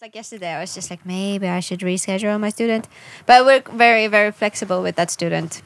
Like yesterday, I was just like, maybe I should reschedule my student. But we're very, very flexible with that student.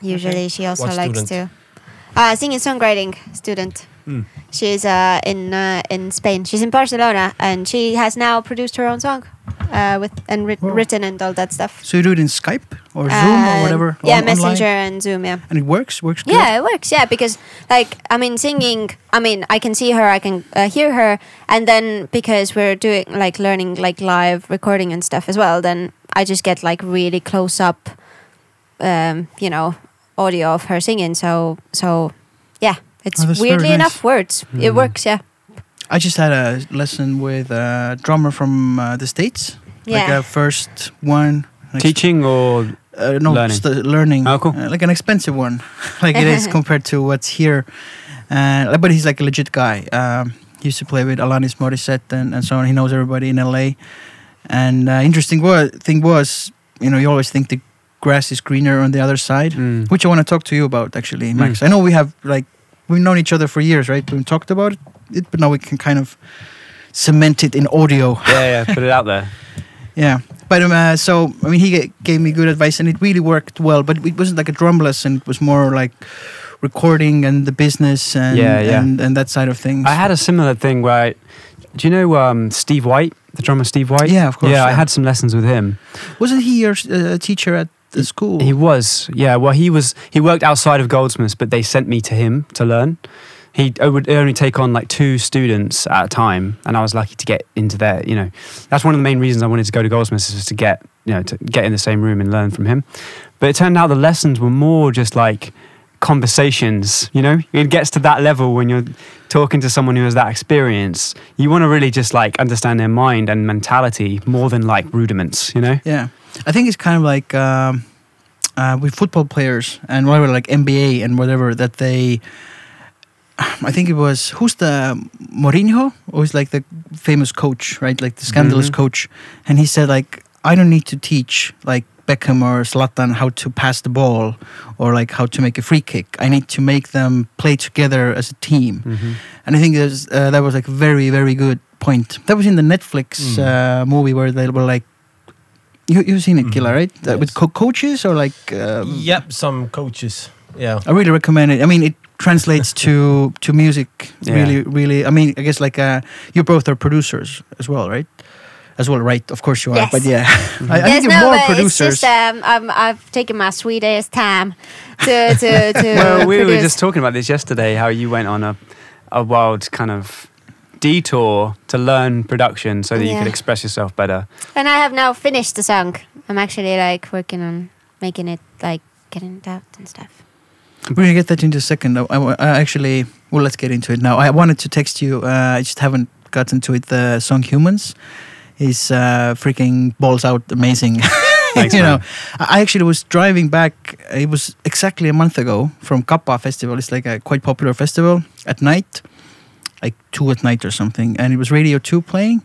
Usually, she also What likes student? to uh, singing songwriting student. Hmm. She's uh, in uh, in Spain. She's in Barcelona, and she has now produced her own song, uh, with and writ- Wow. written and all that stuff. So you do it in Skype or Zoom or Um, whatever? Yeah, on- Messenger online? and Zoom. Yeah. And it works. Works good. Yeah, it works. Yeah, because like I mean, singing. I mean, I can see her, I can uh, hear her, and then because we're doing like learning like live recording and stuff as well, then I just get like really close up, um, you know, audio of her singing. So so, yeah, it's Oh, weirdly nice. enough words. It Mm. works. Yeah. I just had a lesson with a drummer from uh, the states. Yeah. Like a first one. like, Teaching or Uh, no, Learning. st- learning. Oh, cool. Uh, like an expensive one, like it is compared to what's here. Uh, but he's like a legit guy. Um, he used to play with Alanis Morissette and, and so on. He knows everybody in LA. And uh, interesting wa- thing was, you know, you always think the grass is greener on the other side, Mm. which I want to talk to you about actually, Max. Mm. I know we have like we've known each other for years, right? We've talked about it, but now we can kind of cement it in audio. yeah, yeah, put it out there. Yeah, but um, uh, so I mean, he gave me good advice, and it really worked well. But it wasn't like a drum lesson; it was more like recording and the business and Yeah, yeah. and, and that side of things. I had a similar thing where, I, do you know um, Steve White, the drummer Steve White? Yeah, of course, Yeah, I had some lessons with him. Wasn't he your uh, teacher at the school? He was, yeah. Well, he was. He worked outside of Goldsmiths, but they sent me to him to learn. He would only take on like two students at a time, and I was lucky to get into there. You know, that's one of the main reasons I wanted to go to Goldsmiths was to get you know to get in the same room and learn from him. But it turned out the lessons were more just like conversations. You know, it gets to that level when you're talking to someone who has that experience. You want to really just like understand their mind and mentality more than like rudiments. You know. Yeah, I think it's kind of like um, uh, with football players and whatever, like NBA and whatever that they. I think it was who's the Mourinho, who's like the famous coach, right? Like the scandalous Mhm. coach, and he said like I don't need to teach like Beckham or Zlatan how to pass the ball or like how to make a free kick. I need to make them play together as a team. Mm-hmm. And I think there's, uh, that was like a very, very good point. That was in the Netflix Mm. uh, movie where they were like, you, you've seen it, Gila, Mm-hmm. Mhm. right? Uh, with co- coaches or like. Um, Yep, some coaches. Yeah. I really recommend it. I mean, it translates to to music Yeah. really, really. I mean, I guess like uh, you both are producers as well, right? As well, right? Of course you are. Yes. But yeah, I, I yes, think you're no, more producers. it's just um, I'm, I've taken my sweetest time to to to. well, we were just talking about this yesterday. How you went on a a wild kind of detour to learn production so that you could express yourself better. And I have now finished the song. I'm actually like working on making it like getting it out and stuff. We're gonna get that into a second. I, I- I actually, well, let's get into it now. I wanted to text you. Uh, I just haven't gotten to it. The song "Humans" is uh, freaking balls out, amazing. Thanks, you man. know, I I actually was driving back. It was exactly a month ago from Kappa Festival. It's like a quite popular festival at night, like two at night or something. And it was Radio Two playing.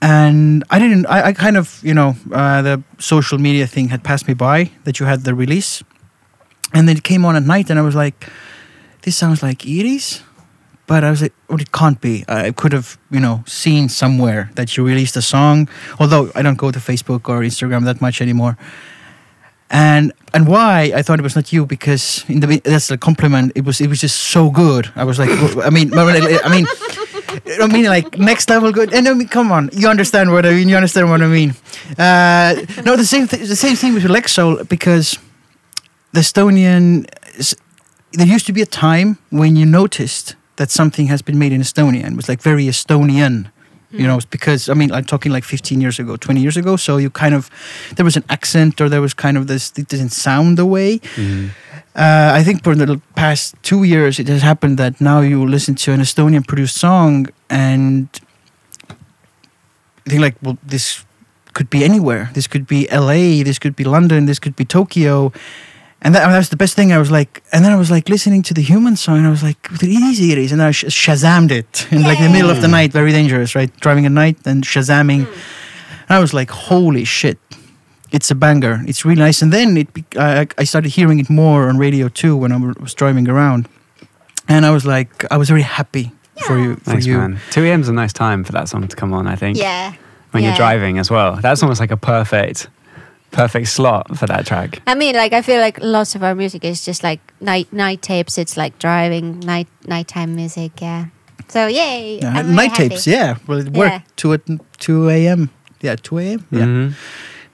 And I didn't. I, I kind of, you know, uh, the social media thing had passed me by that you had the release, and then it came on at night, and I was like, "This sounds like Iiris," but I was like, "Well, it can't be." I could have, you know, seen somewhere that you released a song, although I don't go to Facebook or Instagram that much anymore. And and why I thought it was not you because in the that's a compliment. It was it was just so good. I was like, I mean, I mean. I mean, like next level good. And I mean, come on, you understand what I mean. You understand what I mean. Uh, no, the same, th- the same thing with Lexol because the Estonian. There used to be a time when you noticed that something has been made in Estonia and was like very Estonian. You know, because I mean, I'm talking like 15 years ago, 20 years ago. So you kind of, there was an accent or there was kind of this, it didn't sound the way. Uh, I think for the past two years, it has happened that now you listen to an Estonian produced song and you think like, well, this could be anywhere. This could be LA. This could be London. This could be Tokyo. And that, that was the best thing. I was like, and then I was like listening to the human song. And I was like, it easy it is. And I sh- shazammed it in like the middle of the night. Very dangerous, right? Driving at night and shazamming. Mm. And I was like, holy shit it's a banger. It's really nice. And then it, I, I started hearing it more on radio too when I was driving around, and I was like, I was very happy for you. For Thanks, you. man. 2 a.m. is a nice time for that song to come on, I think. Yeah. When you're driving as well. That's almost like a perfect, perfect slot for that track. I mean, like I feel like lots of our music is just like night night tapes. It's like driving night nighttime music. Yeah. So yay! Yeah, I'm night happy. tapes, yeah. Well, it Yeah. worked. Two at two a.m. Yeah, two a.m. Yeah, hmm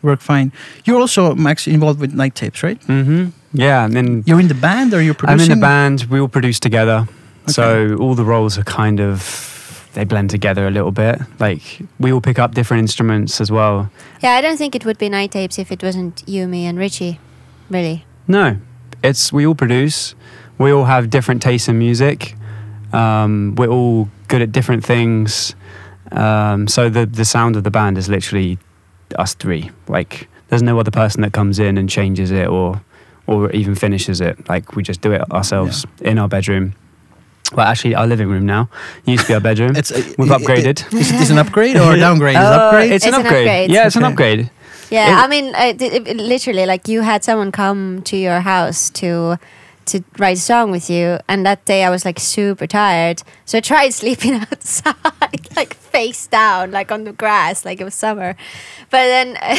worked fine. You're also Max involved with night tapes, right? Mm-hmm. Yeah, and then You're in the band, or you're producing. I'm producing? in a band. We all produce together, so all the roles are kind of they blend together a little bit. Like we all pick up different instruments as well. Yeah, I don't think it would be night tapes if it wasn't you, me, and Richie. Really. No, it's we all produce. We all have different tastes in music. Um, we're all good at different things. Um, so the the sound of the band is literally us three. Like there's no other person that comes in and changes it or or even finishes it. Like we just do it ourselves in our bedroom. Well, actually, our living room now used to be our bedroom. It's, uh, We've i- i- upgraded. Is it is an upgrade or a downgrade? Is it Uh, upgrade? It's, an, It's an upgrade. upgrade. Yeah, it's an upgrade. Yeah, It- I mean, it, it- literally, like you had someone come to your house to to write a song with you, and that day I was like super tired, so I tried sleeping outside, like face down, like on the grass, like it was summer. But then,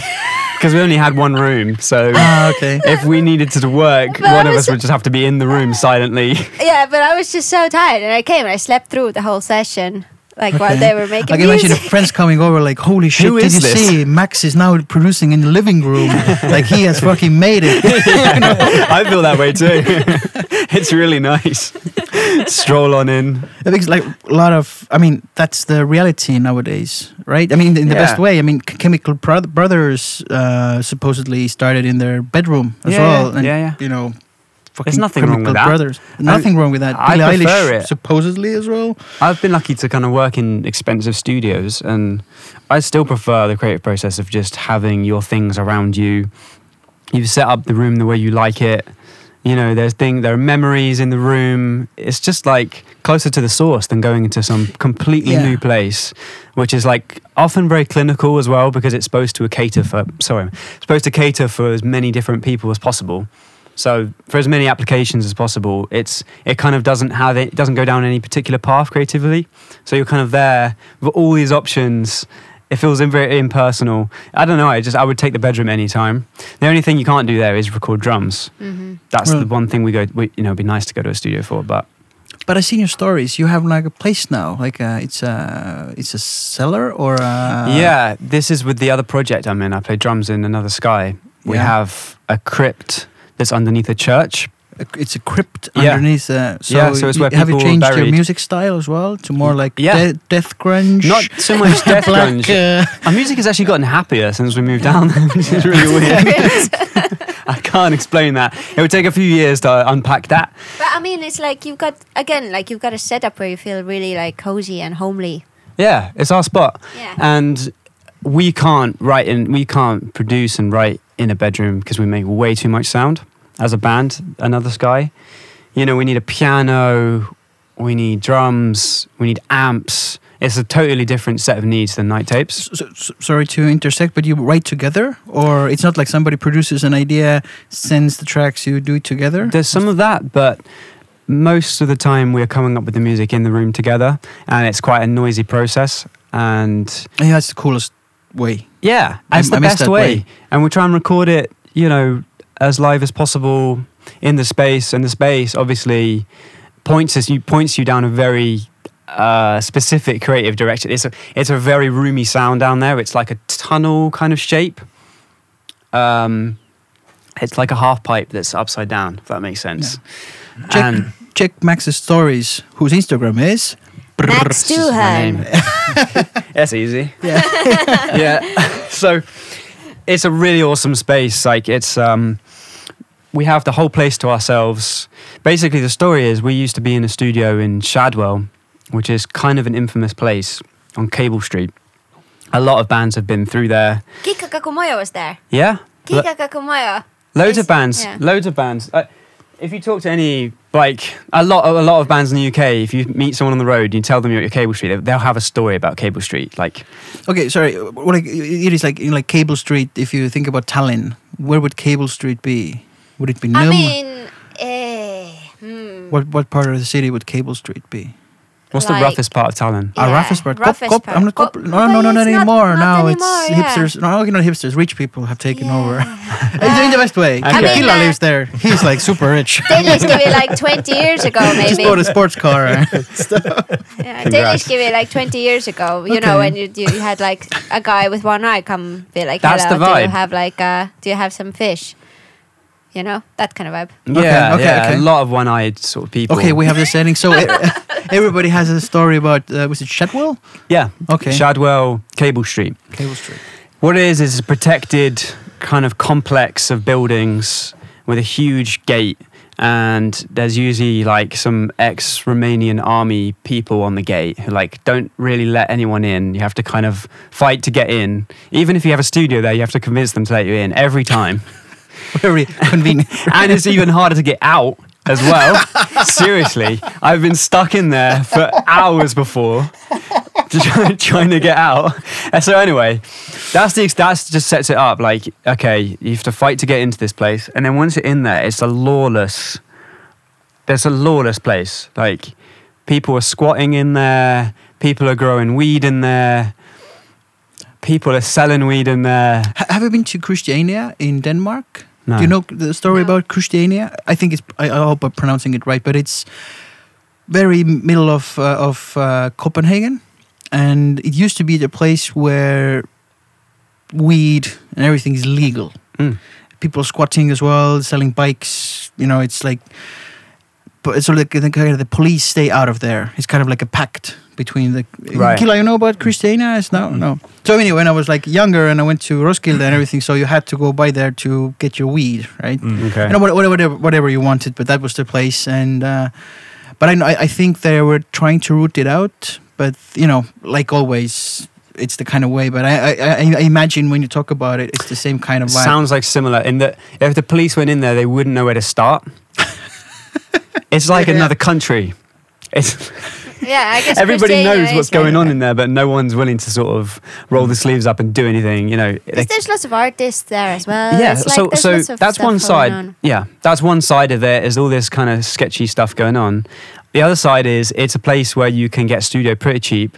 Because we only had one room, so ah, okay. if we needed to work, But I one of us would just have to be in the room silently. yeah, but I was just so tired, and I came and I slept through the whole session, like while they were making I can imagine music. the friends coming over like, holy shit, Who did you this? see? Max is now producing in the living room. like he has fucking made it. I feel that way too. it's really nice. Stroll on in. I think it's like a lot of, I mean, that's the reality nowadays, right? I mean, in the Yeah. best way. I mean, Chemical Brothers uh, supposedly started in their bedroom as Yeah, well. yeah, And, yeah, yeah. you know, fucking nothing wrong with that. Brothers. Nothing wrong with that. I Billie prefer Eilish it. supposedly as well. I've been lucky to kind of work in expensive studios, and I still prefer the creative process of just having your things around you. You've set up the room the way you like it. You know, there's thing, there are memories in the room. It's just like closer to the source than going into some completely Yeah. new place, which is like often very clinical as well because it's supposed to cater for. Sorry, supposed to cater for as many different people as possible. So for as many applications as possible, it's it kind of doesn't have it, it doesn't go down any particular path creatively. So you're kind of there with all these options. It feels very impersonal. I don't know. I just I would take the bedroom anytime. The only thing you can't do there is record drums. hmm That's Well- the one thing we go. We, you know, it'd be nice to go to a studio for, but But I seen your stories. You have like a place now. Like uh, it's a it's a cellar or a yeah, this is with the other project I'm in. I play drums in Another Sky. We Yeah. have a crypt that's underneath a church. It's a crypt Yeah. underneath. Uh, so Yeah, so it's y- where have you people are changed your music style as well to more like Yeah. de- death grunge? Not so much death Black, grunge. uh, Our music has actually gotten happier since we moved down which is really weird. I can't explain that. It would take a few years to unpack that. But I mean, it's like you've got again, like you've got a setup where you feel really like cozy and homely. Yeah, it's our spot. Yeah. And we can't write and we can't produce and write in a bedroom because we make way too much sound as a band, Another Sky. You know, we need a piano, we need drums, we need amps. It's a totally different set of needs than night tapes. so, so- sorry to intersect, but you write together, or it's not like somebody produces an idea, sends the tracks, you do it together. There's some of that, but most of the time we're coming up with the music in the room together, and it's quite a noisy process. And yeah, that's the coolest way. Yeah, I- it's the I best way. way. And we try and record it, you know, as live as possible in the space. And the space obviously points us, you points you down a very uh, specific creative direction. It's a it's a very roomy sound down there. It's like a tunnel kind of shape. Um, it's like a half pipe that's upside down. If that makes sense. Check, And check Max's stories, whose Instagram is. Max This is my name. Doohan. That's easy. Yeah. yeah. So it's a really awesome space. Like it's um we have the whole place to ourselves. Basically the story is we used to be in a studio in Shadwell, which is kind of an infamous place on Cable Street. A lot of bands have been through there. Kikagaku Moyo was there. Yeah. Lo- Kikagaku Moyo. loads of bands. yeah. Loads of bands. Uh, if you talk to any like a lot a lot of bands in the UK, if you meet someone on the road, and you tell them you're at Cable Street, they- they'll have a story about Cable Street. Like Okay, sorry. Well, like it is like in like Cable Street. If you think about Tallinn, where would Cable Street be? Would it be Num? I mean, eh, hmm. what what part of the city would Cable Street be? What's the roughest part of Tallinn? Ah, Yeah, roughest part. Roughest cop- part. I'm not cop- Cop- no, no, no, not anymore. not now anymore, it's yeah. hipsters. No, okay, not hipsters. Rich people have taken Yeah. over. It's in the best way. I Killa, mean, Killa uh, lives there. He's like super rich. Danish give it like 20 years ago, maybe. Just maybe. bought a sports car. Yeah, Congrats. Danish give it like 20 years ago. You know, when you, you had like a guy with one eye come be like, That's hello, the do you have like, uh, do you have some fish? You know, that kind of vibe. yeah, okay, yeah, okay. a lot of one-eyed sort of people. okay, we have the setting. So everybody has a story about uh, was it Shadwell? yeah, Okay. Shadwell, Cable Street. Cable Street. What it is is a protected kind of complex of buildings with a huge gate, and there's usually like some ex-Romanian army people on the gate who like don't really let anyone in. You have to kind of fight to get in. Even if you have a studio there, you have to convince them to let you in every time. Very convenient. and it's even harder to get out as well. Seriously, I've been stuck in there for hours before, try- trying to get out. So anyway, that's the that's just sets it up. Like, okay, you have to fight to get into this place, and then once you're in there, it's a lawless. There's a lawless place. Like, people are squatting in there. People are growing weed in there. People are selling weed in there. Have you been to Christiania in Denmark? No. Do you know the story No. about Christiania? I think it's. I, I hope I'm pronouncing it right, but it's very middle of uh, of uh, Copenhagen, and it used to be the place where weed and everything is legal. Mm. People squatting as well, selling bikes. You know, it's like, but it's sort of like the, kind of the police stay out of there. It's kind of like a pact between the. Right. Killa, you know about Christiania? It's no, no. So anyway, when I was like younger and I went to Roskilde and everything, so you had to go by there to get your weed, right? Okay. You know, what- whatever, whatever you wanted, but that was the place. And uh, but I, know- I I think they were trying to root it out, but you know, like always, it's the kind of way. But I I, I- I imagine when you talk about it, it's the same kind of vibe. Sounds like similar in that if the police went in there, they wouldn't know where to start. it's like Yeah. another country. It's Yeah, I guess everybody knows what's going on in there, but no one's willing to sort of roll the sleeves up and do anything. You know. They- Because there's lots of artists there as well. yeah, like so so that's one going side. on. Yeah, that's one side of it. Is all this kind of sketchy stuff going on. The other side is it's a place where you can get studio pretty cheap,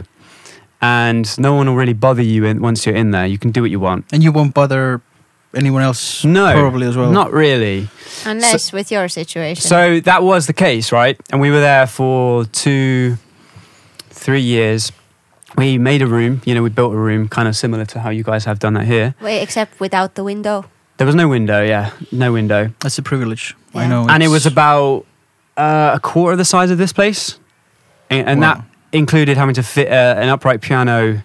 and no one will really bother you in, once you're in there. You can do what you want. and you won't bother anyone else. No, probably as well. Not really. Unless with your situation. So that was the case, right? And we were there for two, three years. We made a room, you know, we built a room kind of similar to how you guys have done that here. Wait, except without the window. There was no window, yeah, no window. That's a privilege. I know. And it was about uh, a quarter of the size of this place. And, and Wow. that included having to fit uh, an upright piano,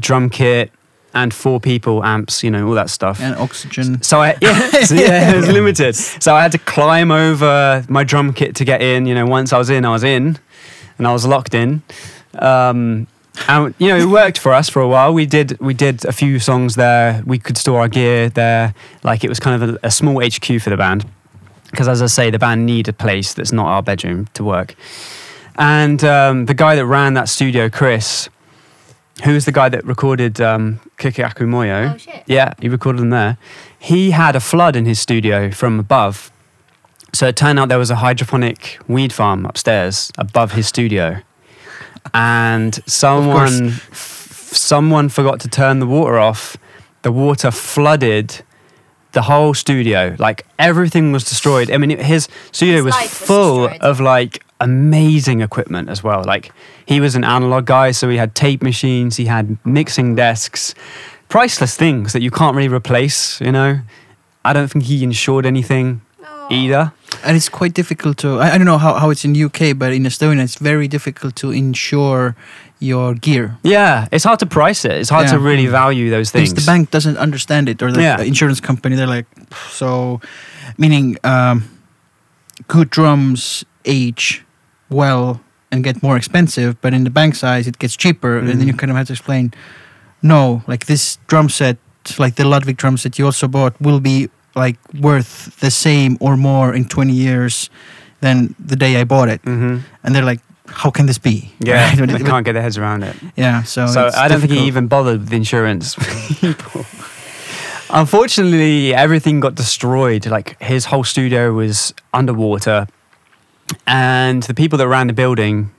drum kit, and four people, amps, you know, all that stuff. and oxygen. So I yeah, so yeah, it was limited. So I had to climb over my drum kit to get in. You know, once I was in, I was in, and I was locked in. Um, and you know, it worked for us for a while. We did we did a few songs there. We could store our gear there. Like it was kind of a, a small HQ for the band. Because as I say, the band need a place that's not our bedroom to work. And um, the guy that ran that studio, Chris, who was the guy that recorded um, Kikagaku Moyo. Oh, shit. Yeah, he recorded them there. He had a flood in his studio from above. So it turned out there was a hydroponic weed farm upstairs above his studio. And someone f- someone forgot to turn the water off. The water flooded the whole studio. Like everything was destroyed. I mean, it- his studio His was life was full destroyed. of like amazing equipment as well. Like he was an analog guy, so he had tape machines, he had mixing desks, priceless things that you can't really replace. You know, I don't think he insured anything either. And it's quite difficult to. I, I don't know how, how it's in UK, but in Estonia, it's very difficult to insure your gear. Yeah, it's hard to price it. It's hard Yeah. to really value those things. Because the bank doesn't understand it, or the Yeah. insurance company. They're like, so, meaning um, good drums age well and get more expensive, but in the bank size, it gets cheaper. And then you Mm. kind of have to explain, no, like this drum set, like the Ludwig drum set you also bought, will be like worth the same or more in 20 years than the day I bought it. hmm And they're like, how can this be? Yeah, Right? They can't get their heads around it. yeah, so, So I don't think he even bothered with insurance people. Unfortunately, everything got destroyed. Like his whole studio was underwater, and the people that ran the building,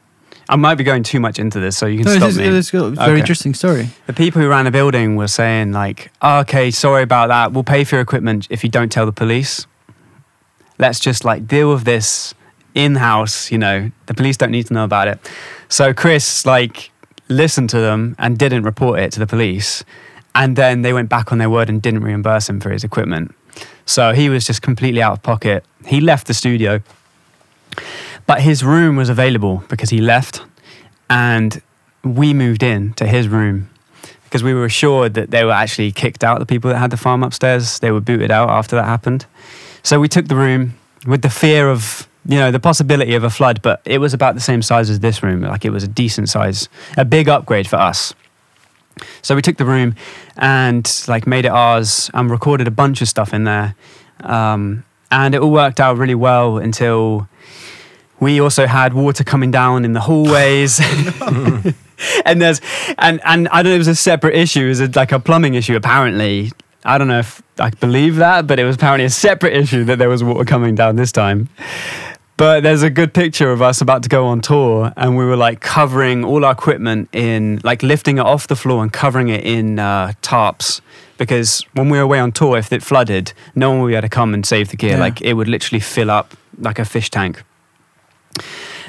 I might be going too much into this, so you can No, stop it's, me. it's a very Okay. interesting story. The people who ran the building were saying like, oh, "Okay, sorry about that. We'll pay for your equipment if you don't tell the police. Let's just like deal with this in house. You know, the police don't need to know about it." So Chris like listened to them and didn't report it to the police, and then they went back on their word and didn't reimburse him for his equipment. So he was just completely out of pocket. He left the studio, but his room was available because he left, and we moved in to his room because we were assured that they were actually kicked out. The people that had the farm upstairs, they were booted out after that happened. So we took the room with the fear of you know the possibility of a flood, but it was about the same size as this room. Like it was a decent size, a big upgrade for us. So we took the room and like made it ours and recorded a bunch of stuff in there, um, and it all worked out really well until we also had water coming down in the hallways. and there's and and I don't know it was a separate issue, it was a, like a plumbing issue apparently. I don't know if I believe that, but it was apparently a separate issue that there was water coming down this time. But there's a good picture of us about to go on tour, and we were like covering all our equipment in, like lifting it off the floor and covering it in uh, tarps. Because when we were away on tour, if it flooded, no one would be able to come and save the gear. Yeah. Like it would literally fill up like a fish tank.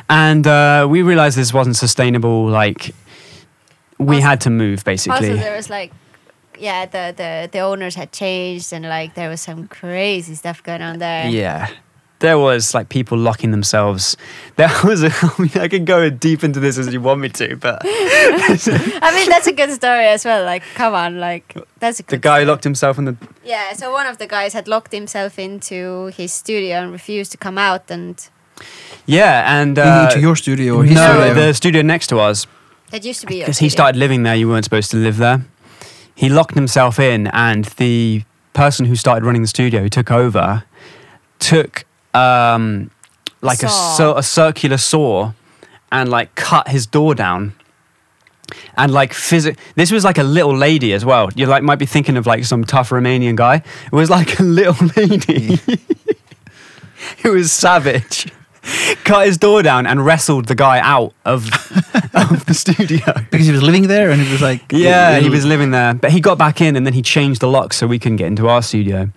And uh, we realized this wasn't sustainable. Like we Also- had to move basically. Also, there was like, yeah, the, the the owners had changed, and like there was some crazy stuff going on there. Yeah. There was like people locking themselves. There was, a, I mean, I can go deep into this as you want me to, but I mean, that's a good story as well. Like, come on, like that's a good. the guy story. locked himself in the. Yeah, so one of the guys had locked himself into his studio and refused to come out, and Yeah, and. Into- Uh, into your studio or his no, studio? the studio next to us. that used to be Because he studio. started living there, you weren't supposed to live there. He locked himself in, and the person who started running the studio, who took over, took um, like a, Saw. cir- a circular saw and like cut his door down. And like physic, this was like a little lady as well. You like might be thinking of like some tough Romanian guy. It was like a little lady. it was savage. Cut his door down and wrestled the guy out of of the studio. because he was living there and it was like Yeah, he was living there, but he got back in and then he changed the lock so we couldn't get into our studio.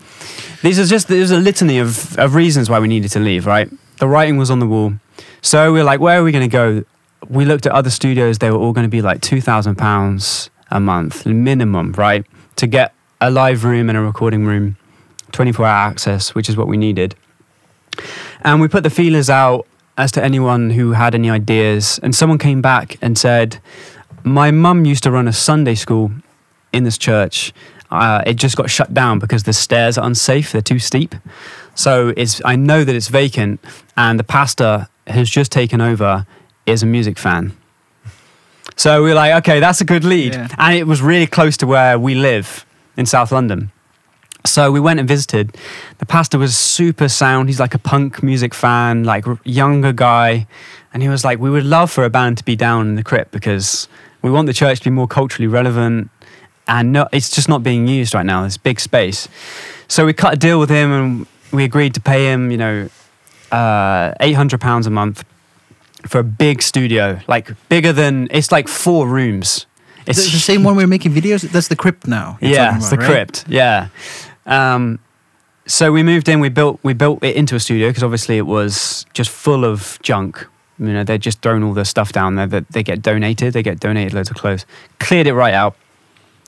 These are just there's a litany of, of reasons why we needed to leave. Right, the writing was on the wall, so we are like, where are we going to go? We looked at other studios; they were all going to be like two thousand pounds a month minimum, right, to get a live room and a recording room, twenty four hour access, which is what we needed. And we put the feelers out as to anyone who had any ideas. And someone came back and said, My mum used to run a Sunday school in this church. Uh, it just got shut down because the stairs are unsafe, they're too steep. So it's, I know that it's vacant, and the pastor who's just taken over is a music fan. So we're like, okay, that's a good lead. Yeah. And it was really close to where we live in South London. So we went and visited. The pastor was super sound. He's like a punk music fan, like younger guy. And he was like, we would love for a band to be down in the crypt because we want the church to be more culturally relevant. And no, it's just not being used right now. This big space. So we cut a deal with him and we agreed to pay him, you know, uh, £800 a month for a big studio, like bigger than, it's like four rooms. It's the same one we're making videos. That's the crypt now. yeah, it's the right? crypt. Yeah. Um, so we moved in. We built we built it into a studio because obviously it was just full of junk. You know, they're just throwing all their stuff down there that they get donated. They get donated loads of clothes. Cleared it right out,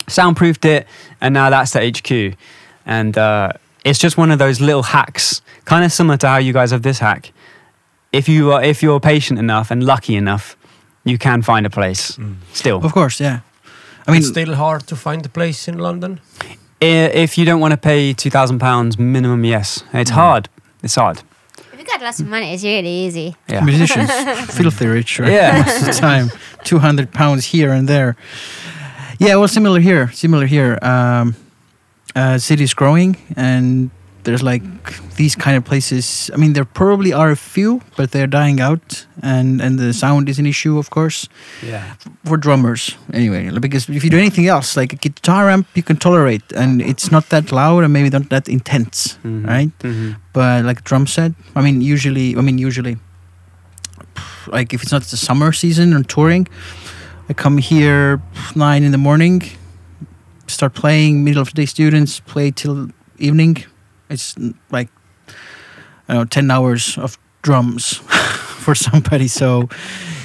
soundproofed it, and now that's the HQ. And uh, it's just one of those little hacks, kind of similar to how you guys have this hack. If you are if you're patient enough and lucky enough, you can find a place. Still, Of course, yeah. I mean, it's still hard to find a place in London. I- If you don't want to pay two thousand pounds minimum, yes, it's hard. It's hard. If you got lots of money, it's really easy. Yeah. musicians filthy rich, right? Yeah. Most of the time, two hundred pounds here and there. Yeah, well, similar here. Similar here. Um, uh, city's growing, and there's like these kind of places. I mean, there probably are a few, but they're dying out, and and the sound is an issue, of course, Yeah. for drummers. Anyway, because if you do anything else, like a guitar amp, you can tolerate, and it's not that loud and maybe not that intense, Mhm. right? Mhm. But like drum set, I mean, usually, I mean, usually, like if it's not the summer season or touring, I come here nine in the morning, start playing. Middle of the day students play till evening. It's like I don't know ten hours of drums for somebody. So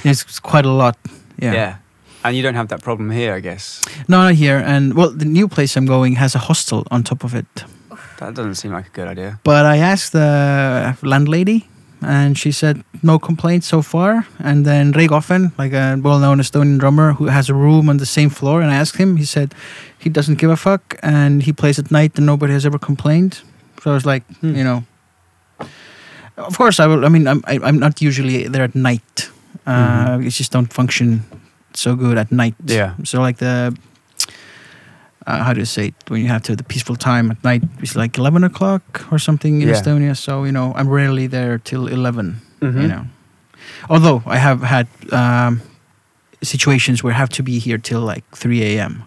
it's quite a lot. Yeah. And you don't have that problem here, I guess. No, not here. And well, the new place I'm going has a hostel on top of it. That doesn't seem like a good idea. But I asked the landlady, and she said no complaints so far. And then Reigo Ahven, like a well-known Estonian drummer who has a room on the same floor, and I asked him, he said he doesn't give a fuck, and he plays at night, and nobody has ever complained. So I was like, Hmm. you know, of course I will. I mean, I'm I, I'm not usually there at night. Uh, Mhm. It just don't function so good at night. Yeah. So like the uh, how do you say it when you have to the peaceful time at night is like eleven o'clock or something in Yeah. Estonia. So you know I'm rarely there till 11 Mhm. You know, although I have had um, situations where I have to be here till like three a.m.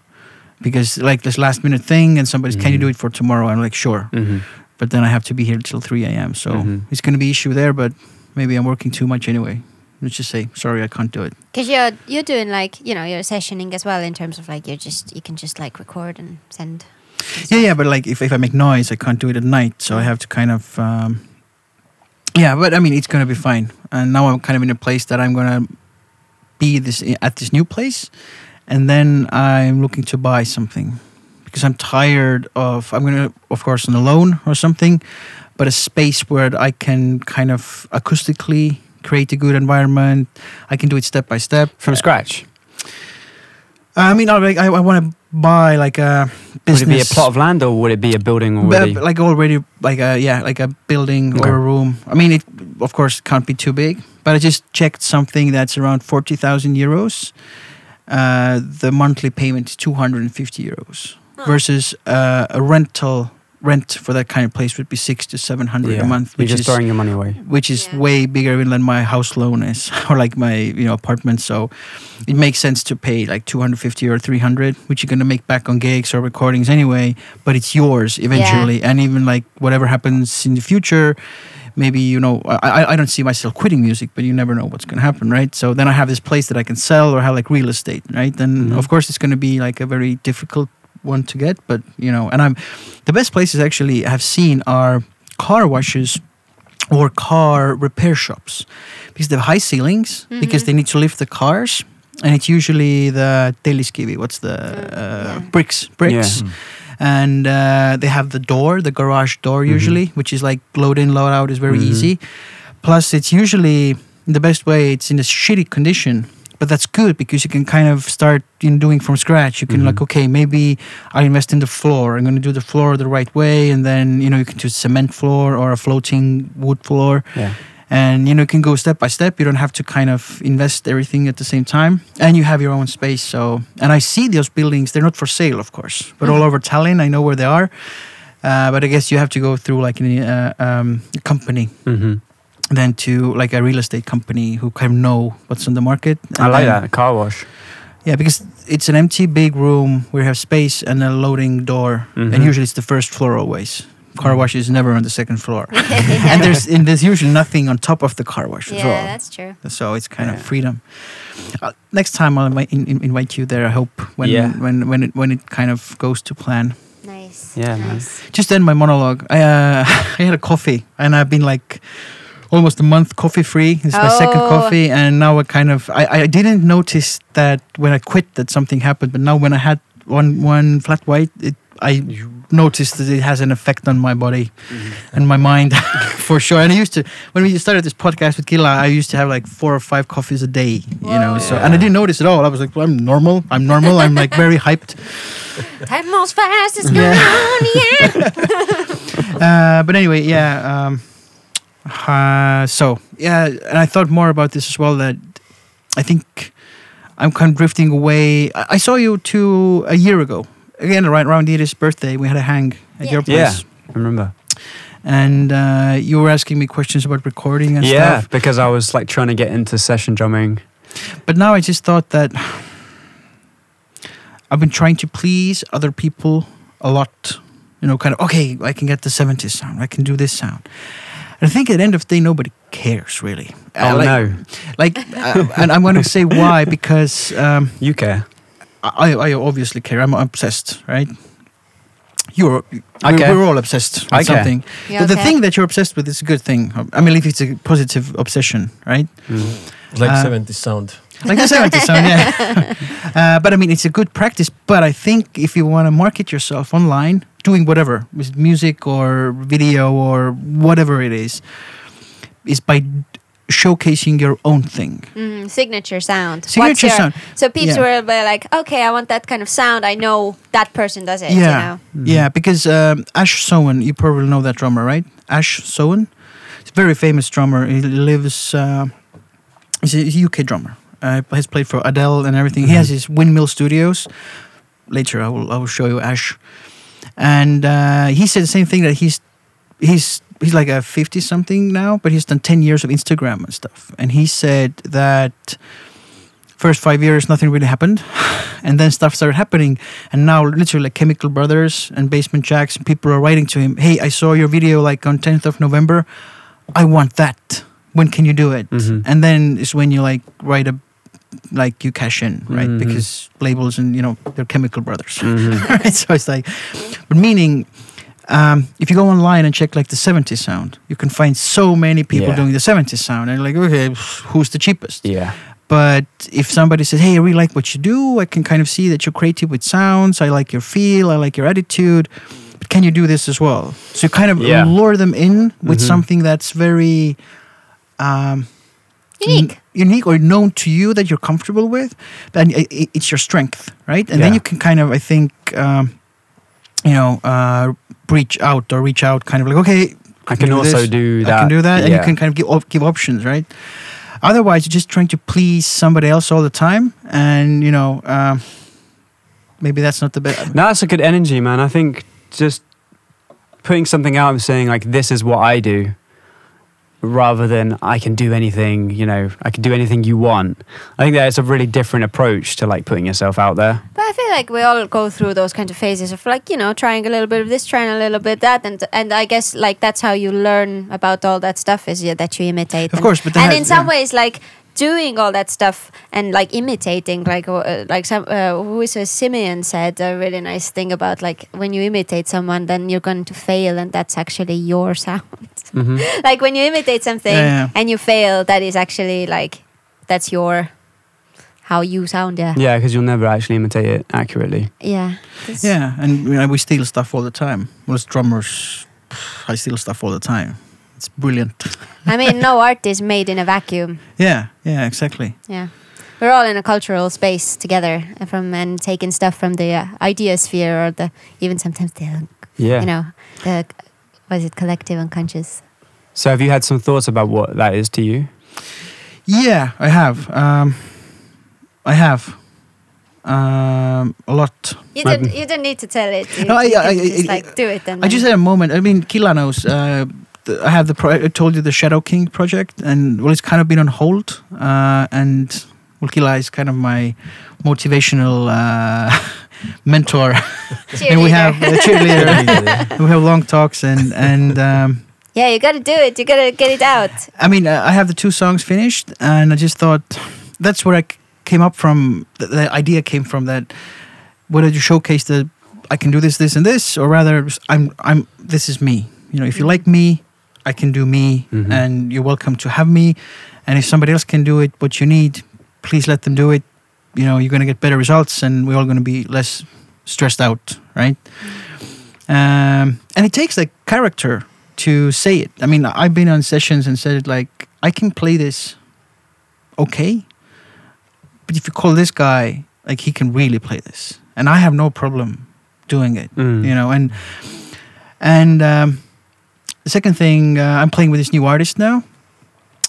because like this last minute thing and somebody's can you do Mhm. it for tomorrow? I'm like sure, Mhm. But then I have to be here till three a.m. So Mhm. it's going to be issue there, but maybe I'm working too much anyway. Let's just say sorry, I can't do it. Because you're you're doing like you know you're sessioning as well in terms of like you're just you can just like record and send. Yeah, yeah, but like if, if I make noise, I can't do it at night, so I have to kind of. Um, yeah, but I mean, it's gonna be fine. And now I'm kind of in a place that I'm gonna be this at this new place, and then I'm looking to buy something because I'm tired of. I'm gonna, of course, on a loan or something, but a space where I can kind of acoustically create a good environment. I can do it step by step From scratch. I mean, I I, I want to buy like a business. Would it be a plot of land or would it be a building already? like already like a yeah like a building Okay. or a room i mean it of course can't be too big but i just checked something that's around 40000 euros uh, the monthly payment is 250 euros Versus uh, a rental rent for that kind of place would be six to 700 a month You're which just is throwing your money away. which is Yeah. way bigger even than my house loan is or like my you know apartment so it makes sense to pay like 250 or 300 which you're going to make back on gigs or recordings anyway but it's yours eventually and even like whatever happens in the future maybe you know I, I- I don't see myself quitting music but you never know what's going to happen right so then i have this place that i can sell or have like real estate right and Mhm. of course it's going to be like a very difficult one to get but you know and i'm the best places actually i have seen are car washes or car repair shops because they have high ceilings because Mhm. they need to lift the cars and it's usually the telliskivi what's the uh, yeah. bricks bricks Yeah. and uh, they have the door the garage door Mhm. usually which is like load in load out is very Mhm. easy plus it's usually the best way it's in a shitty condition but that's good because you can kind of start in doing from scratch. You can Mhm. like okay maybe i invest in the floor. I'm going to do the floor the right way and then you know you can do cement floor or a floating wood floor. Yeah. and you know you can go step by step. You don't have to kind of invest everything at the same time. And you have your own space so and i see those buildings they're not for sale of course but all over tallinn i know where they are. Uh, but i guess you have to go through like a uh, um, company. Hmm then to like a real estate company who kind of know what's on the market I like then- that. Car wash. yeah because it's an empty big room where you have space and a loading door Mhm. and usually it's the first floor always car wash is never on the second floor and there's and there's usually nothing on top of the car wash as yeah, that's true. so it's kind Yeah. of freedom. Uh, next time I'll invite, in, in- invite you there. I hope when Yeah. when when it when it kind of goes to plan. Nice. Yeah, man. nice. Just end my monologue. I uh, I had a coffee and I've been like almost a month coffee free. This is my second Oh. coffee and now I kind of I, I didn't notice that when I quit that something happened, but now when I had one one flat white, it, I noticed that it has an effect on my body and my mind for sure. And I used to when we started this podcast with Gila, I used to have like four or five coffees a day, you know. So and I didn't notice at all. I was like, well, I'm normal. I'm normal. I'm like very hyped. Time moves fast. It's Yeah. going on. Yeah. Uh, but anyway, yeah. Um, uh, so yeah, and I thought more about this as well. That I think I'm kind of drifting away. I, I saw you two a year ago. Again, right around Edith's birthday, we had a hang at Yeah. your Yeah. place. I remember. And uh, you were asking me questions about recording and yeah, stuff. because I was like trying to get into session drumming. But now I just thought that I've been trying to please other people a lot. You know, kind of, okay, I can get the 70s sound, I can do this sound. And I think at the end of the day, nobody cares really. Uh, Oh like, no, Like, uh, and I'm going to say why because um, you care. I, I obviously care. I'm obsessed, right? You're. I we're, care. we're all obsessed with I something. You But the thing that you're obsessed with is a good thing. I mean, if it's a positive obsession, right? It's like Uh, 70s sound. Like the 70s sound, yeah. uh, but I mean, it's a good practice. But I think if you want to market yourself online, doing whatever with music or video or whatever it is, is by showcasing your own thing. Mm, signature sound. What's Signature your- sound. So peeps Yeah. will be like, okay, I want that kind of sound. I know that person does it. Yeah. You know? Yeah, because um, Ash Soan, you probably know that drummer, right? Ash Soan, he's a very famous drummer. He lives, uh, he's a UK drummer. Uh, he's played for Adele and everything. He has his Windmill Studios. Later, I will I will show you Ash, and uh, he said the same thing that he's he's he's like a fifty something now, but he's done ten years of Instagram and stuff. And he said that first five years nothing really happened, and then stuff started happening, and now literally like Chemical Brothers and Basement Jaxx, and people are writing to him, "Hey, I saw your video like on tenth of November. I want that. When can you do it?" Mhm. And then it's when you like write a like you cash in, right? Mhm. Because labels and you know they're Chemical Brothers, Mhm. right? So it's like, but meaning. Um, if you go online and check like the 70s sound, you can find so many people Yeah. doing the 70s sound, and like, okay, who's the cheapest? Yeah. But if somebody says, "Hey, I really like what you do. I can kind of see that you're creative with sounds. I like your feel. I like your attitude. But can you do this as well?" So you kind of Yeah. lure them in with Mhm. something that's very um, Unique. n- unique or known to you that you're comfortable with. Then i- i- it's your strength, right? And then you can kind of, I think, um, you know, uh, reach out or reach out, kind of like, okay, I can do also this. do that. I can do that, and you can kind of give op- give options, right? Otherwise, you're just trying to please somebody else all the time, and you know, um, maybe that's not the best. No, that's a good energy, man. I think just putting something out and saying like, "This is what I do," rather than "I can do anything." You know, I can do anything you want. I think that's a really different approach to like putting yourself out there. But I feel like we all go through those kind of phases of like you know trying a little bit of this, trying a little bit that, and and I guess like that's how you learn about all that stuff is yeah, that you imitate. Of and, course, but that and has- in some yeah. ways like doing all that stuff and like imitating like uh, like some uh, who is a Simeon said a really nice thing about like when you imitate someone then you're going to fail and that's actually your sound hmm like when you imitate something Yeah, yeah. and you fail that is actually like that's your how you sound yeah Yeah, because you'll never actually imitate it accurately. yeah Yeah, and you know, we steal stuff all the time. most drummers, I steal stuff all the time. It's brilliant. I mean, no art is made in a vacuum. Yeah, yeah, exactly. Yeah, we're all in a cultural space together, from and taking stuff from the uh, idea sphere or the even sometimes the Yeah. you know the what is it collective unconscious. So have you had some thoughts about what that is to you? Yeah, I have. Um, I have. Um, a lot. You Maybe- didn't you didn't need to tell it. You, No, I- you I- can just I- like do it. then. I just had a moment. I mean, Kila knows. Uh, the, I have the. Pro- I told you the Shadow King project, and well, it's kind of been on hold. Uh, and well, is kind of my motivational uh, mentor, and we have a cheerleader. we have long talks, and and um, yeah, you got to do it. You got to get it out. I mean, uh, I have the two songs finished, and I just thought that's where I c- came up from. The, the idea came from that. Whether you showcase the, I can do this, this, and this, or rather, I'm, I'm. This is me. You know, if you like me, I can do me, Mhm. and you're welcome to have me. And if somebody else can do it, what you need, please let them do it. You know, you're gonna get better results, and we're all gonna be less stressed out, right? Um, and it takes like character to say it. I mean, I've been on sessions and said like, I can play this okay, but if you call this guy, like he can really play this, and I have no problem doing it, Mm. you know. And and um, the second thing, uh, I'm playing with this new artist now,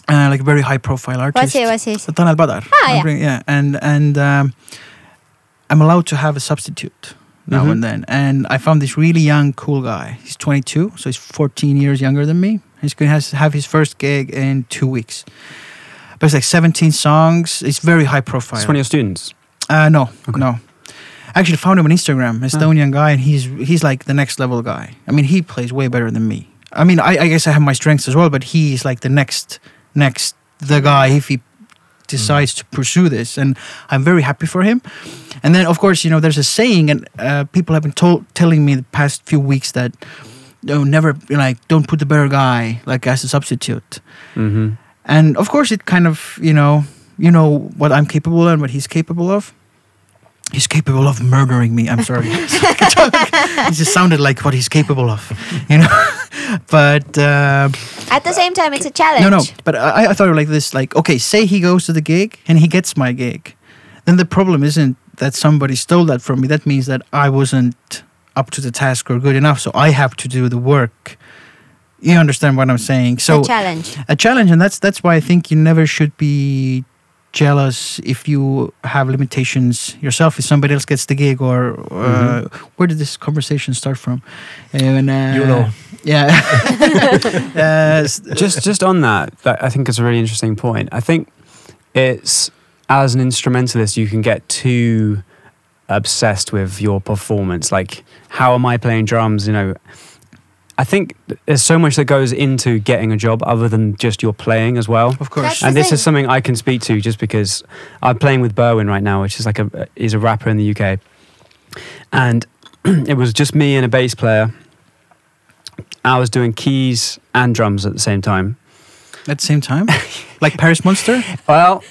uh, like a very high profile artist. What's it? What's it? Sultan Badar. Ah, I'm yeah. bringing- yeah, and and um, I'm allowed to have a substitute now Mhm. and then. And I found this really young, cool guy. He's 22, so he's 14 years younger than me. He's going to have his first gig in two weeks. But it's like 17 songs. It's very high profile. It's one of your students. Uh, no, Okay. no. Actually, found him on Instagram. Estonian guy, and he's he's like the next level guy. I mean, he plays way better than me. I mean, I, I guess I have my strengths as well, but he's like the next next the guy if he decides to pursue this, and I'm very happy for him. And then, of course, you know, there's a saying, and uh, people have been told telling me the past few weeks that. No, never like don't put the better guy like as a substitute hmm and of course it kind of you know you know what i'm capable of and what he's capable of he's capable of murdering me. I'm sorry. It just sounded like what he's capable of you know? But uh, At the same time, it's a challenge. no no but I, I thought like this like okay say he goes to the gig and he gets my gig. Then the problem isn't that somebody stole that from me. That means that i wasn't up to the task or good enough. So i have to do the work. You understand what i'm saying? So a challenge. a challenge and that's that's why i think you never should be jealous if you have limitations yourself if somebody else gets the gig or uh, where did this conversation start from and, uh, You know. yeah uh, just just on that, that I think it's a really interesting point. I think it's as an instrumentalist you can get too obsessed with your performance. Like, how am I playing drums? You know, I think there's so much that goes into getting a job other than just your playing as well. of course That's And this thing. is something I can speak to just because I'm playing with Berwyn right now, which is like a he's a rapper in the UK, and it was just me and a bass player. I was doing keys and drums at the same time. at the same time like paris monster Well,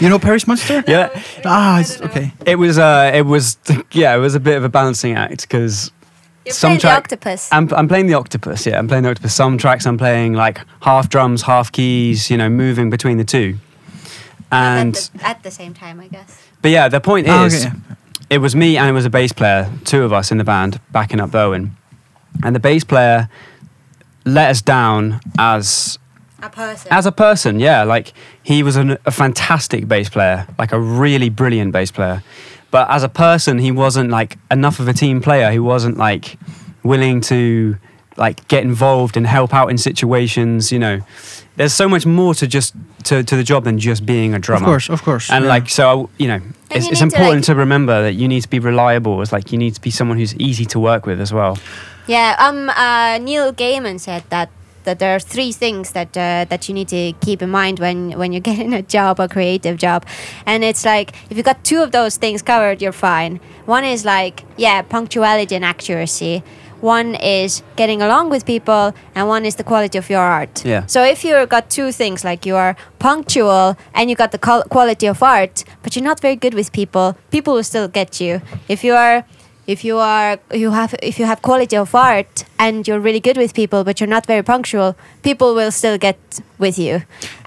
you know paris monster yeah, ah it's okay it was uh, it was yeah, it was a bit of a balancing act because You're some playing the octopus. I'm I'm playing the octopus. Yeah, I'm playing the octopus. Some tracks I'm playing like half drums, half keys. You know, moving between the two. And at, the, at the same time, I guess. but yeah, the point Ah, is. okay. it was me and it was a bass player, two of us in the band backing up Berwyn. And the bass player let us down as A person. as a person, yeah. Like he was an, a fantastic bass player, like a really brilliant bass player. But as a person, he wasn't like enough of a team player. He wasn't like willing to like get involved and help out in situations. You know, there's so much more to just to, to the job than just being a drummer. of course of course And yeah. like so, you know, it's, you it's need to, important like- to remember that you need to be reliable. It's like you need to be someone who's easy to work with as well. Yeah, um, uh, Neil Gaiman said that that there are three things that uh, that you need to keep in mind when when you're getting a job, a creative job, and it's like if you've got two of those things covered, you're fine. One is like yeah, punctuality and accuracy. One is getting along with people, and one is the quality of your art. Yeah. So if you've got two things, like you are punctual and you got the qual- quality of art, but you're not very good with people, people will still get you. If you are if you are you have if you have quality of art and you're really good with people but you're not very punctual people will still get with you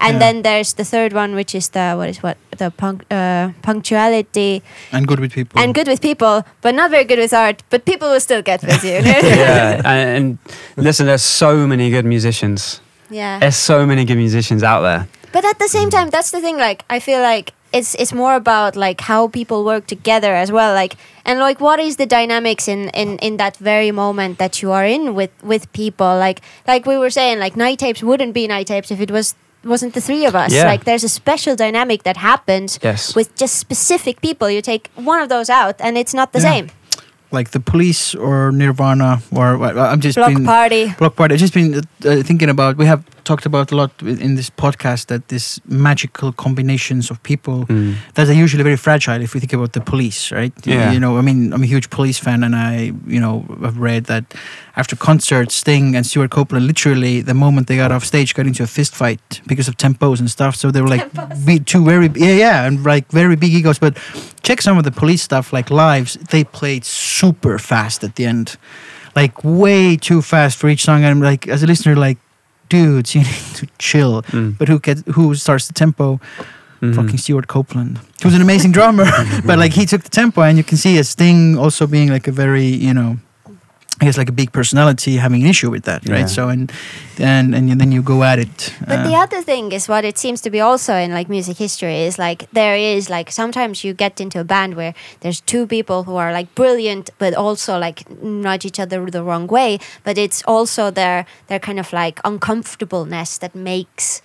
and Yeah. then there's the third one which is the what is what the punc- uh, punctuality and good with people and good with people but not very good with art but people will still get with you yeah, and, and listen, there's so many good musicians. yeah There's so many good musicians out there. But at the same time, that's the thing. Like, I feel like it's it's more about like how people work together as well. Like, and like what is the dynamics in in in that very moment that you are in with with people. Like like we were saying, like night tapes wouldn't be night tapes if it was wasn't the three of us. Yeah. Like, there's a special dynamic that happens Yes. with just specific people. You take one of those out, and it's not the Yeah. same. like the police or Nirvana or I'm just Bloc Party. Bloc Party. I've just been uh, thinking about. We have talked about a lot in this podcast that this magical combinations of people Mm. that are usually very fragile. If we think about the police, right? Yeah. You know, I mean, I'm a huge police fan, and I, you know, have read that after concerts, Sting and Stewart Copeland, literally, the moment they got off stage, got into a fist fight because of tempos and stuff. So they were like, be two very, yeah, yeah, and like very big egos. But check some of the police stuff, like lives. They played super fast at the end, like way too fast for each song. And I'm like, as a listener, like, dudes, you need to chill. Mm. But who gets who starts the tempo? Mhm. Fucking Stewart Copeland, who's an amazing drummer, but like he took the tempo, and you can see a Sting also being like a very, you know, I guess like a big personality having an issue with that, right? Yeah. So and and and then you go at it. But uh, the other thing is what it seems to be also in like music history is like there is like sometimes you get into a band where there's two people who are like brilliant but also like nudge each other the wrong way but it's also their their kind of like uncomfortableness that makes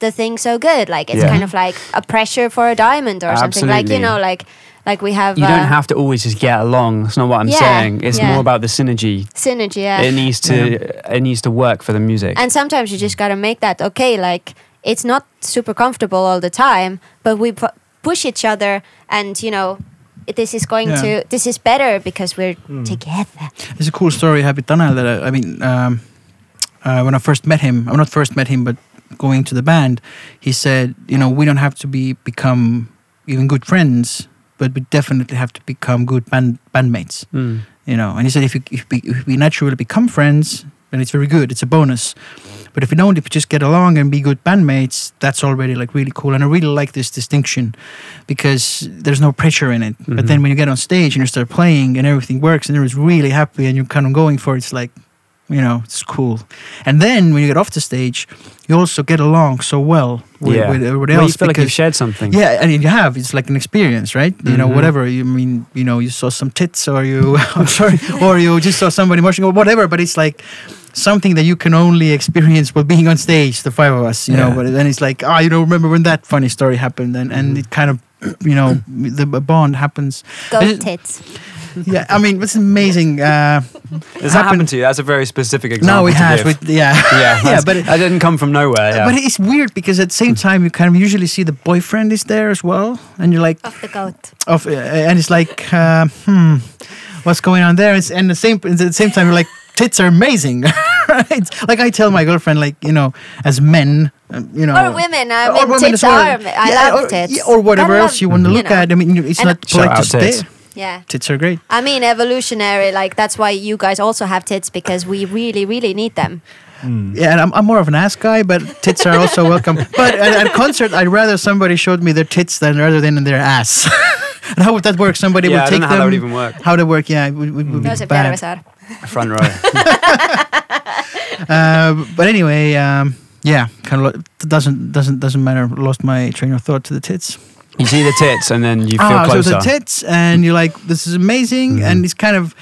the thing so good like it's Yeah. kind of like a pressure for a diamond or something like you know like Like we have You uh, don't have to always just get along. That's not what I'm Yeah, saying. It's yeah. more about the synergy. synergy. Yeah. It needs to it needs to work for the music. and sometimes you just gotta make that okay. Like it's not super comfortable all the time, but we pu- push each other, and you know, this is going Yeah. to this is better because we're together. It's a cool story I have Tanel that I, I mean, um, uh, when I first met him, or not first met him, but going to the band, he said, you know, we don't have to be become even good friends, but we definitely have to become good band bandmates. Mm. You know, and he said if, you, if, we, if we naturally become friends, then it's very good. It's a bonus. But if we don't, if we just get along and be good bandmates, that's already like really cool. And I really like this distinction because there's no pressure in it. But then Mhm. when you get on stage and you start playing and everything works and everyone's really happy and you're kind of going for it, it's like, you know, it's cool. And then when you get off the stage, you also get along so well with, yeah. with everybody Well, else. you feel like you've shared something. yeah, I mean, you have. It's like an experience, right? You know, Mhm. whatever. You mean, you know, you saw some tits, or you, I'm sorry, or you just saw somebody moshing, or whatever. But it's like something that you can only experience while being on stage. The five of us, you know. Yeah. But then it's like, ah, you don't remember when that funny story happened, and and Mhm. it kind of, you know, the bond happens. Go it- tits. Yeah, I mean, it's amazing. Uh, Has that happened- happened to you? That's a very specific example. No, it to has give. with yeah. yeah, yeah, but it- that didn't come from nowhere. Yeah. But it's weird because at the same time you kind of usually see the boyfriend is there as well, and you're like, Of the goat. of uh, and it's like uh, hmm what's going on there it's, and the same at the same time you're like tits are amazing right like i tell my girlfriend like you know as men um, you know Or women. I or women tits as well. are. I Yeah, love or, tits. yeah, or whatever I else you want to you look know. at i mean it's And- not Shout polite to out stare tits. Yeah. tits are great I mean, evolutionary. Like that's why you guys also have tits because we really, really need them. yeah and I'm, I'm more of an ass guy but tits are also welcome but at, at concert i'd rather somebody showed me their tits than rather than their ass and how would that work somebody yeah, I would don't take know how that would even work. how they work yeah it would, would, would be bad. Järvesaar. Front row. Uh, but anyway, um, yeah, kind of lo- doesn't doesn't doesn't matter. Lost my train of thought to the tits. You see the tits, and then you feel ah, so the tits, and you're like, this is amazing, Mhm. and it's kind of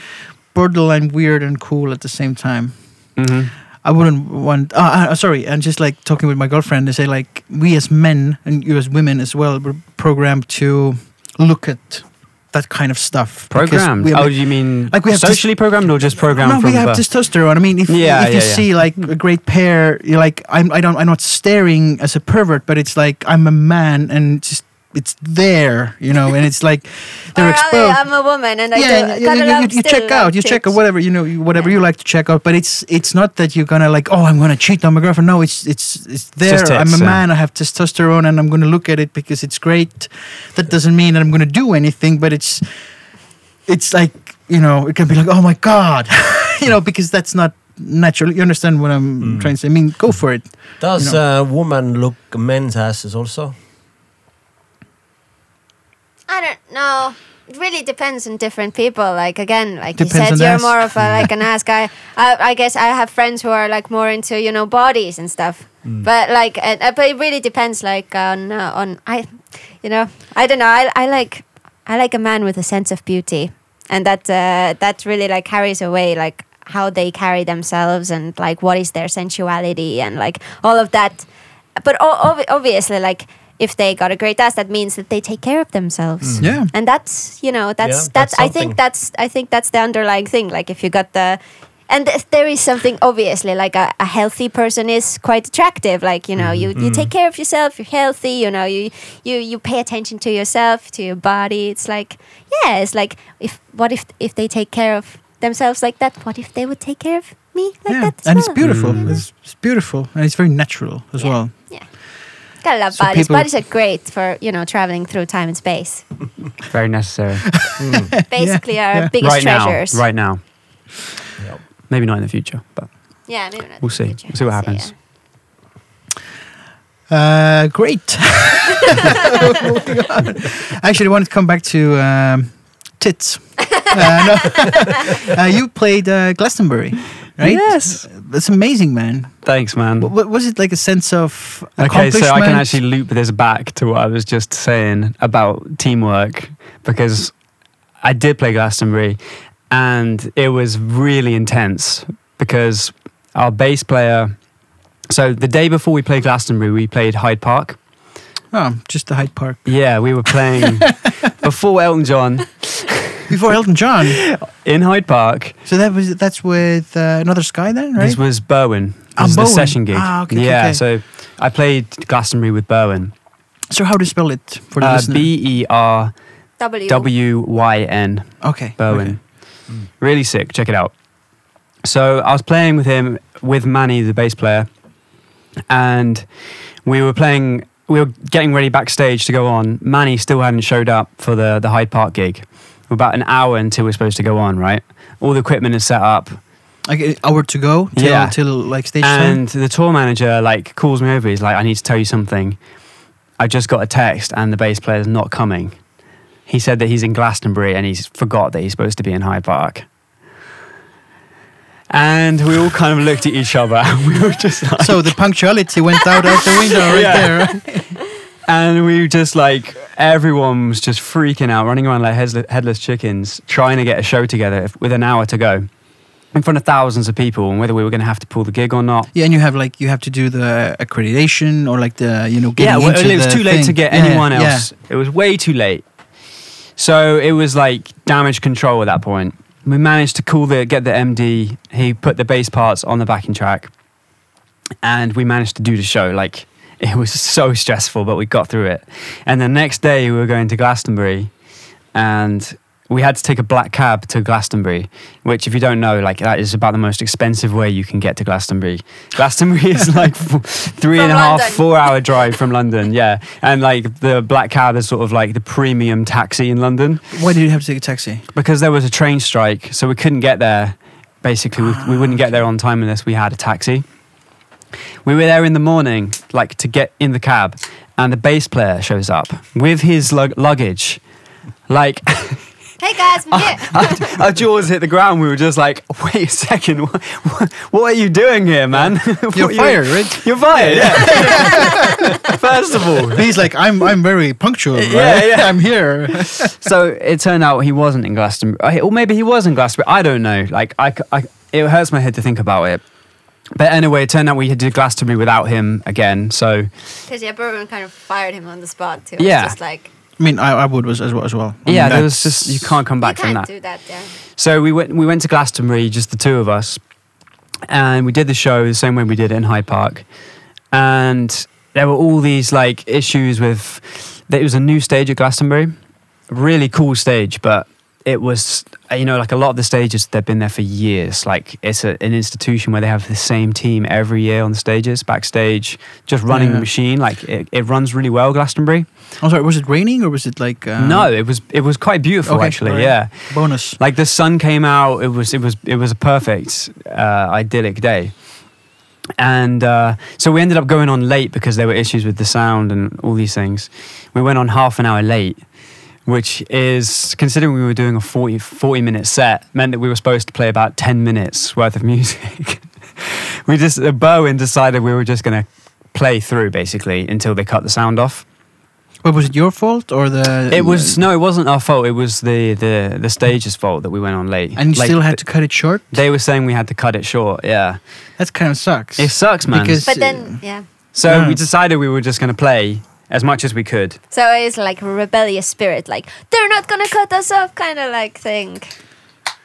borderline weird and cool at the same time. Mhm. I wouldn't want. Uh, sorry, and just like talking with my girlfriend, they say like we as men and you as women as well, we're programmed to look at that kind of stuff. Programmed. have- oh, you mean Like we have socially programmed or just programmed no, we have birth? testosterone. I mean, if, Yeah, if you yeah. see like a great pair, you're like, I'm, I don't, I'm not staring as a pervert, but it's like I'm a man and just it's there, you know, and it's like they're Or exposed. I'm a woman and I yeah, do, you, gotta you, love you, you check out, you check out whatever you know, you- whatever you like to check out. But it's it's not that you're gonna like, oh, I'm gonna cheat on my girlfriend. No, it's it's it's there. just I'm a tits, yeah. man. I have testosterone, and I'm gonna look at it because it's great. That doesn't mean that I'm gonna do anything, but it's it's like you know, it can be like, oh my god, you know, because that's not natural. You understand what I'm Mm. trying to say? I mean, go for it. Does You uh, woman look men's asses also? I don't know. It really depends on different people. Like again, like Depends you said, you're ass. more of a like an ass guy. I, I guess I have friends who are like more into you know bodies and stuff. But like, uh, but it really depends. Like on uh, on I, you know, I don't know. I I like I like a man with a sense of beauty, and that uh, that really like carries away like how they carry themselves and like what is their sensuality and like all of that. But o- ob- obviously, like if they got a great ass, that means that they take care of themselves Yeah. and that's you know that's Yeah, that's, that's i think that's i think that's the underlying thing like if you got the and there is something obviously like a, a healthy person is quite attractive like you know you, you take care of yourself you're healthy you know you you you pay attention to yourself to your body it's like yeah it's like if what if if they take care of themselves like that what if they would take care of me like yeah, that as and it's beautiful. Mm. It's, it's beautiful, and it's very natural as well. Yeah. well. Gotta love So bodies people- bodies are great for you know traveling through time and space Very necessary. basically our yeah. biggest right treasures now. Right now. Yep. Maybe not in the future, but yeah maybe not We'll see. future. We'll see what Let's happens. yeah. Uh, great. Actually, I wanted to come back to um, tits. Uh, no. uh, you played uh, Glastonbury, right? Yes. That's amazing, man. Thanks, man. W- w- was it like a sense of Okay, so I can actually loop this back to what I was just saying about teamwork because I did play Glastonbury and it was really intense because our bass player. So the day before we played Glastonbury, we played Hyde Park. Oh, just the Hyde Park. Yeah, we were playing. before Elton John Before Elton John. in Hyde Park. So that was that's with uh, Another Sky then, right? This was Berwyn. This was the Berwyn. session gig. Ah, okay, okay, yeah, okay. so I played Glastonbury with Berwyn. so how do you spell it for the Uh, listener? B E R W. W Y N. okay. Berwyn. okay. Really sick. Check it out. So I was playing with him with Manny, the bass player, and we were playing. We were getting ready backstage to go on. Manny still hadn't showed up for the the Hyde Park gig. We're about an hour until we're supposed to go on. Right, all the equipment is set up, Like an hour to go till, Yeah. till like stage and the tour manager like calls me over. He's like, "I need to tell you something. I just got a text, and the bass player's not coming." He said that he's in Glastonbury and he's forgot that he's supposed to be in Hyde Park. And we all kind of looked at each other we were just like, So the punctuality went out of the window right Yeah. there. and we were just like, everyone was just freaking out, running around like headless, headless chickens, trying to get a show together if- with an hour to go in front of thousands of people and whether we were going to have to pull the gig or not. Yeah, and you have like you have to do the accreditation or like the you know getting yeah, well, it was too late to get Yeah, anyone yeah. else. It was way too late. So it was like damage control at that point. We managed to call the get the MD. He put the bass parts on the backing track, and we managed to do the show. Like it was so stressful, but we got through it. And the next day we were going to Glastonbury, and we had to take a black cab to Glastonbury, which, if you don't know, like that is about the most expensive way you can get to Glastonbury. Glastonbury is like f- three from and a half, four-hour drive from London. Yeah, and like the black cab is sort of like the premium taxi in London Why did you have to take a taxi? because there was a train strike, so we couldn't get there. Basically, we, we wouldn't get there on time unless we had a taxi. We were there in the morning, like to get in the cab, and the bass player shows up with his lug- luggage. Like Hey guys, I'm here. our, our jaws hit the ground. We were just like, "Wait a second, what, what, what are you doing here, man? You're What- fired, right? You're fired. Yeah. First of all, He's like, I'm I'm very punctual. Right? Yeah, yeah. I'm here. so it turned out he wasn't in Glastonbury, uh, or maybe he was in Glastonbury. I don't know. Like I, c- I- it hurts my head to think about it. But anyway, it turned out we had to do Glastonbury without him again. So Because yeah, Berwyn kind of fired him on the spot too. Yeah. It's just like I mean, I, I would was as well. As well. I yeah, mean, there was just you can't come back you from can't that. do that. Yeah. So we went we went to Glastonbury, just the two of us, and we did the show the same way we did it in Hyde Park. And there were all these like issues with it was a new stage at Glastonbury, really cool stage, but it was you know like a lot of the stages they've been there for years. Like it's a, an institution where they have the same team every year on the stages, backstage, just running the machine. Like it, it runs really well, Glastonbury. I'm sorry. Was it raining or was it like? Uh, no, it was it was quite beautiful okay, actually. alright. Yeah. Bonus. Like the sun came out. It was it was it was a perfect uh, idyllic day. And uh, so we ended up going on late because there were issues with the sound and all these things. We went on half an hour late, which is considering we were doing a 40, 40 minute set, meant that we were supposed to play about 10 minutes worth of music. we just, uh, Berwyn decided we were just going to play through basically until they cut the sound off. But was it your fault or the? It was no, it wasn't our fault. It was the the the stage's fault that we went on late. And you Like, still had to cut it short. They were saying we had to cut it short. Yeah, That kind of sucks. it sucks, man. Because- But then yeah. so Yeah. we decided we were just going to play as much as we could. So it's like a rebellious spirit, like they're not gonna cut us off, kind of like thing.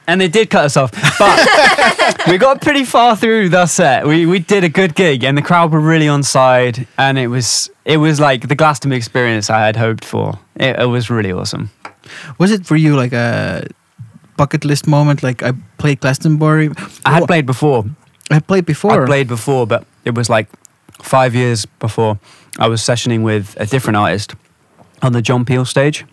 And they did cut us off, but we got pretty far through the set. We we did a good gig, and the crowd were really on side, and it was it was like the Glastonbury experience I had hoped for. It, it was really awesome. Was it for you like a bucket list moment? Like I played Glastonbury. I had played before. I played before. I played before, but it was like five years before. I was sessioning with a different artist on the John Peel stage,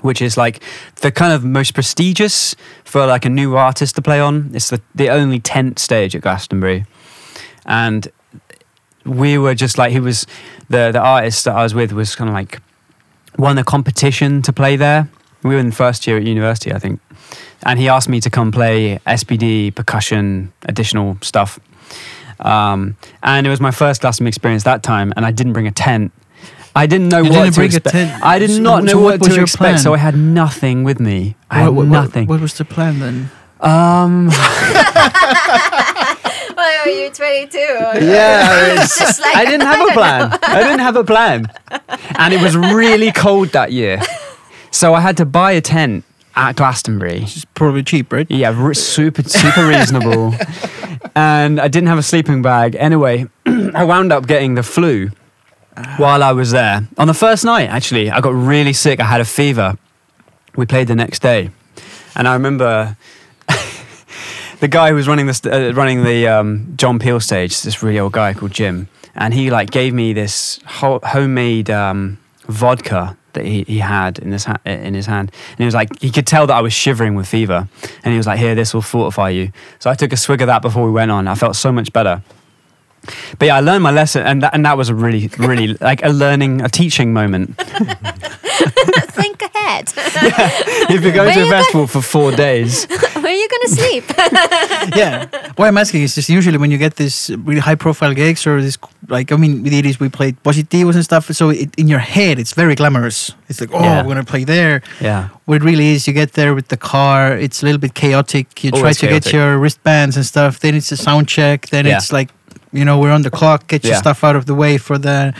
which is like the kind of most prestigious for like a new artist to play on. It's the, the only tent stage at Glastonbury. And we were just like, he was, the, the artist that I was with was kind of like won a competition to play there. We were in first year at university, I think. And he asked me to come play SPD, percussion, additional stuff. Um, and it was my first Glastonbury experience that time, and I didn't bring a tent. I didn't know You what didn't to bring a expect. tent. I did So- not know what, what to your expect, so? I had nothing with me. I had What- what- nothing. What, was the plan then? um, Well, are you 22? Yeah, It's just like, I didn't have a plan. I didn't have a plan, and it was really cold that year. So I had to buy a tent at Glastonbury. It's probably cheap, right? Yeah, r- super super reasonable. and I didn't have a sleeping bag. Anyway, I wound up getting the flu while I was there. On the first night, actually, I got really sick. I had a fever. We played the next day, and I remember the guy who was running the st- uh, running the um, John Peel stage. This really old guy called Jim, and he like gave me this ho- homemade um, vodka that he, he had in his ha- in his hand, and he was like he could tell that I was shivering with fever, and he was like, "Here, this will fortify you." So I took a swig of that before we went on. I felt so much better. But yeah, I learned my lesson, and that, and that was a really, really like a learning, a teaching moment. Think ahead. if you're going Where to a you festival for four days, Where are you gonna sleep? yeah. Why I'm asking is just usually when you get this really high profile gigs or this, like, I mean, with the 80s we played Positivus and stuff. So it, in your head, it's very glamorous. It's like, oh, Yeah. we're going to play there. yeah, What it really is, you get there with the car, it's a little bit chaotic. You try Always to get your wristbands and stuff. Then it's a sound check. Then Yeah. it's like, you know, we're on the clock, get your stuff out of the way for the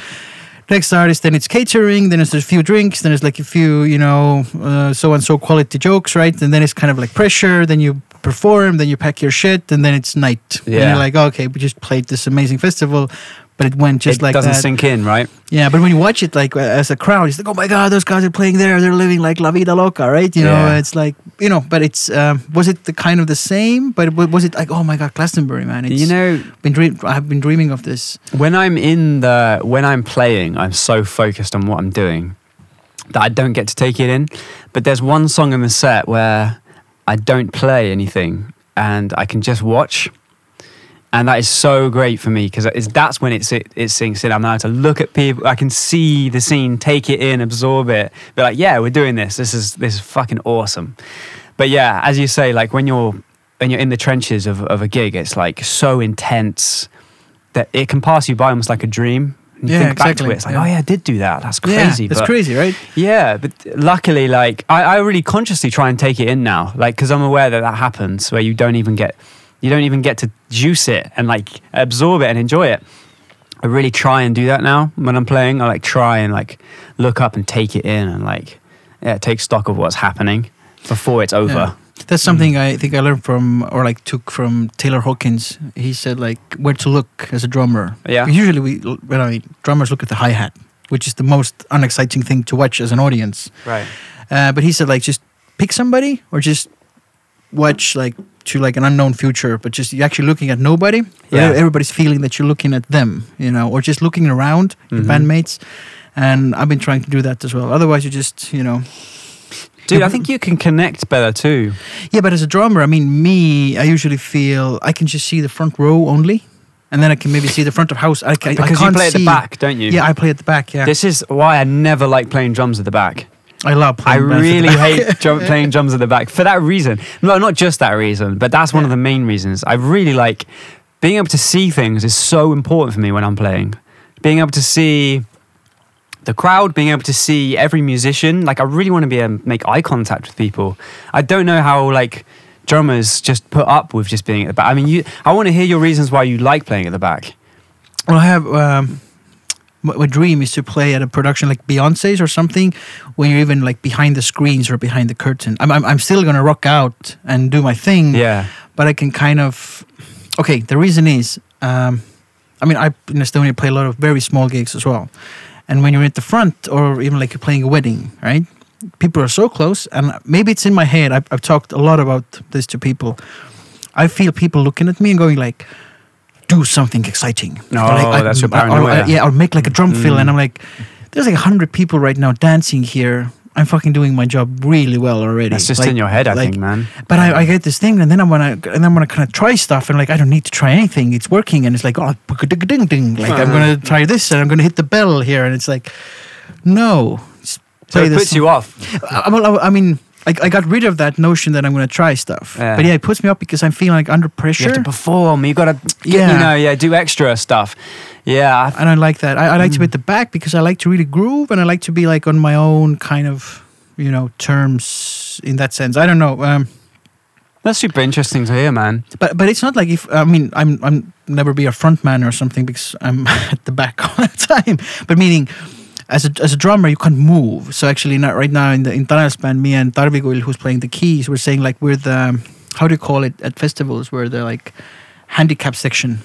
next artist. Then it's catering. Then it's a few drinks. Then it's like a few, you know, uh, so and so quality jokes, right? And then it's kind of like pressure. Then you perform. Then you pack your shit. And then it's night. And Yeah. you're like, okay, we just played this amazing festival. But it went just like it like doesn't that. sink in, right? Yeah, but when you watch it like uh, as a crowd, it's like, oh my god, those guys are playing there. They're living like la vida loca, right? You know, it's like you know. But it's um, was it the kind of the same? But was it like, oh my god, Glastonbury, man? It's you know, been dream. I've been dreaming of this. when I'm in the when I'm playing, I'm so focused on what I'm doing that I don't get to take it in. But there's one song in the set where I don't play anything and I can just watch. And that is so great for me because that's when it's, it, it sinks in. I'm allowed to look at people. I can see the scene, take it in, absorb it. Be like, yeah, we're doing this. This is this is fucking awesome. But yeah, as you say, like when you're when you're in the trenches of, of a gig, it's like so intense that it can pass you by almost like a dream. And you Yeah, think back to exactly. it, it's like, Yeah. oh yeah, I did do that. That's Yeah, crazy. that's but- crazy, right? Yeah, but luckily, like I, I really consciously try and take it in now, like because I'm aware that that happens where you don't even get, you don't even get to juice it and like absorb it and enjoy it. I really try and do that now when I'm playing. I like try and like look up and take it in and like yeah, take stock of what's happening before it's over. Yeah. That's something I think I learned from, or like took from Taylor Hawkins. He said like where to look as a drummer. Yeah. Usually we, when I mean, drummers look at the hi hat, which is the most unexciting thing to watch as an audience. Right. Uh, but he said like just pick somebody or just watch like to like an unknown future, but just you're actually looking at nobody. Yeah. Everybody's feeling that you're looking at them, you know, or just looking around your Mhm. bandmates. And I've been trying to do that as well. Otherwise, you just, you know, Dude, I think you can connect better too. yeah. But as a drummer, I mean, me, I usually feel I can just see the front row only, and then I can maybe see the front of house. I, I Because you can't play at the back, don't you? Yeah, I play at the back. Yeah, This is why I never like playing drums at the back. I love. I Playing at the really hate drum, playing drums at the back for that reason. No, not just that reason, but that's one of the main reasons. I really like being able to see things is so important for me when I'm playing. Being able to see the crowd, being able to see every musician. Like I really want to be able to make eye contact with people. I don't know how like drummers just put up with just being at the back. I mean, you. I want to hear your reasons why you like playing at the back. Well, I have um, my, dream is to play at a production like Beyonce's or something, where you're even like behind the screens or behind the curtain. I'm I'm, I'm still gonna rock out and do my thing, Yeah. but I can kind of. Okay, the reason is, um, I mean, I in Estonia play a lot of very small gigs as well, and when you're at the front or even like you're playing a wedding, right? People are so close, and maybe it's in my head. I've, I've talked a lot about this to people. I feel people looking at me and going like, "Do something exciting." No, Or like, I- that's your or- or- paranoia. yeah, or make like a drum fill, Mm. and I'm like, "There's like a hundred people right now dancing here. I'm fucking doing my job really well already." That's just Like- in your head, I like- think, man. but I, I get this thing, and then I wanna, and I'm gonna kind of try stuff, and like I don't need to try anything. It's working, and it's like oh, ding ding ding. Like I'm gonna try this, and I'm gonna hit the bell here, and it's like, no. just So it puts you off. I, well, I mean, I, I got rid of that notion that I'm gonna try stuff. Yeah. But yeah, it puts me up because I'm feeling like under pressure. You have to perform. You got to, Yeah. you know, yeah, do extra stuff. Yeah, I- and I like that. I, I like to be Mm. at the back because I like to really groove, and I like to be like on my own kind of, you know, terms in that sense. I don't know. Um, that's super interesting to hear, man. But but it's not like if I mean I'm I'm never be a front man or something because I'm at the back all the time. But meaning as a as a drummer you can't move. So actually, not right now in the in Tanel's band, me and Tarviguil, who's playing the keys, we're saying like we're the how do you call it at festivals? where they're like handicap section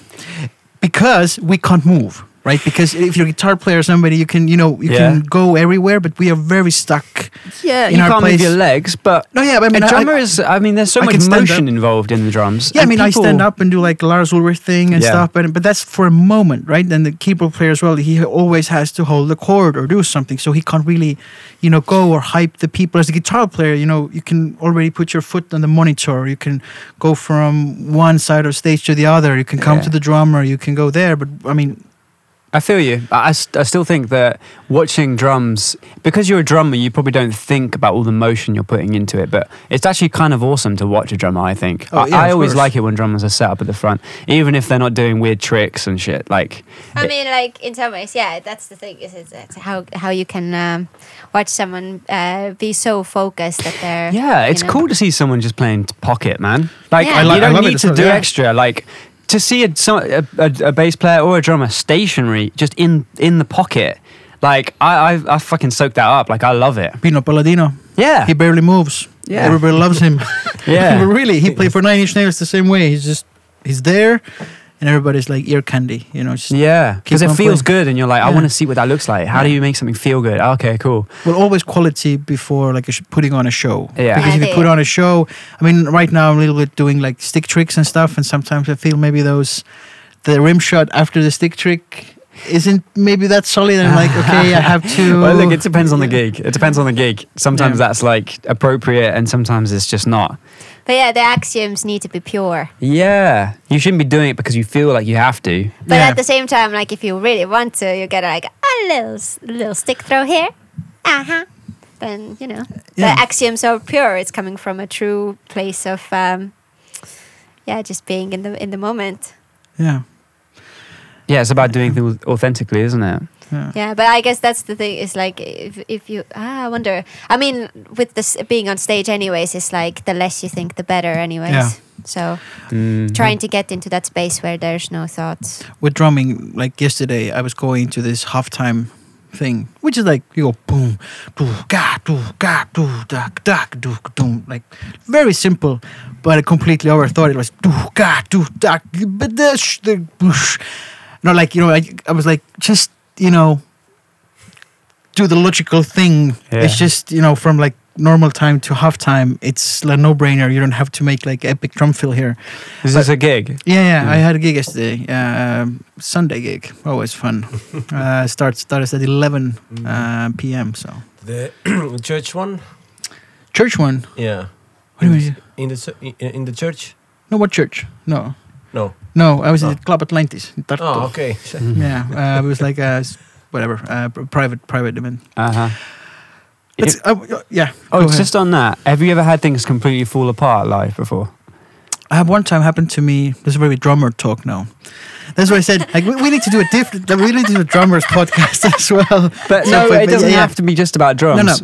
because we can't move. Right, because if you're a guitar player or somebody, you can, you know, you Yeah. can go everywhere, but we are very stuck. Yeah, in you our can't move your legs, but No, yeah, but I mean, a I- drummer I- is. I mean, there's so I much motion up. involved in the drums. Yeah, I And mean, I stand up and do like Lars Ulrich thing and Yeah. stuff, but but that's for a moment, right? And the keyboard player as well, he always has to hold the chord or do something, so he can't really, you know, go or hype the people. As a guitar player, you know, you can already put your foot on the monitor. You can go from one side of stage to the other. You can come Yeah. to the drummer. You can go there. But I mean, I feel you. I, I still think that watching drums, because you're a drummer, you probably don't think about all the motion you're putting into it. But it's actually kind of awesome to watch a drummer. I think. Oh, I, yeah, I of always course. like it when drummers are set up at the front, even if they're not doing weird tricks and shit. Like, I it- mean, like in some ways, yeah, that's the thing. Is it's, it's how how you can um, watch someone uh, be so focused that they're yeah, you it's know- cool to see someone just playing pocket, man. Like, Yeah. I li- you don't love need as to do yeah. extra. Like. To see a, a, a, a bass player or a drummer stationary, just in in the pocket, like I, I I fucking soak that up. Like I love it. Pino Palladino, Yeah, he barely moves. Yeah. everybody loves him. yeah. but really, he played for Nine Inch Nails the same way. He's just he's there, and everybody's like ear candy. You know, just Yeah, because it feels playing. good, and you're like, I want to see what that looks like. How do you make something feel good? Ah, okay, cool. well, always quality before like putting on a show. Yeah. Because if you put on a show, I mean, right now I'm a little bit doing like stick tricks and stuff, and sometimes I feel maybe those the rim shot after the stick trick isn't maybe that solid. And I'm like, okay, I have to. Well, look, it depends on the gig. It depends on the gig. Sometimes Yeah. that's like appropriate, and sometimes it's just not. But yeah, the axioms need to be pure. Yeah, you shouldn't be doing it because you feel like you have to. But Yeah. at the same time, like if you really want to, you get like a little s- little stick throw here. Uh huh. Then you know Yeah. the axioms are pure. It's coming from a true place of um, yeah, just being in the in the moment. Yeah. Yeah, it's about doing things authentically, isn't it? Yeah. Yeah, but I guess that's the thing. Is like if if you ah, I wonder. I mean, with this being on stage, anyways, it's like the less you think, the better, anyways. Yeah. So Mm. trying to get into that space where there's no thoughts. With drumming, like yesterday, I was going to this halftime thing, which is like you go boom, do ga do ga do da da do doom, like very simple, but I completely overthought it was do ga do da but the sh the boosh. No, like you know, I I was like just you know do the logical thing. Yeah. It's just you know from like normal time to halftime, it's a no brainer. You don't have to make like epic drum fill here. Is this is a gig? Yeah, yeah. I Mm. had a gig yesterday. Um, Sunday gig. Always fun. uh, starts starts at 11 uh, p.m. So The church one? church one. Yeah. What do you mean? In the in, in the church? No, what church? No, No. no. I was Oh. at Club Atlantis. in Tartu. Oh, okay. Yeah, uh, it was like a s- whatever uh, private private event. Uh huh. It's, uh, yeah. Oh, go it's ahead. just on that. Have you ever had things completely fall apart live before? I have one time happened to me. This is where we drummer talk now. That's why I said like we, we need to do a different. We need to do a drummers podcast as well. But So, no, but- it but doesn't yeah, have to be just about drums. No, no.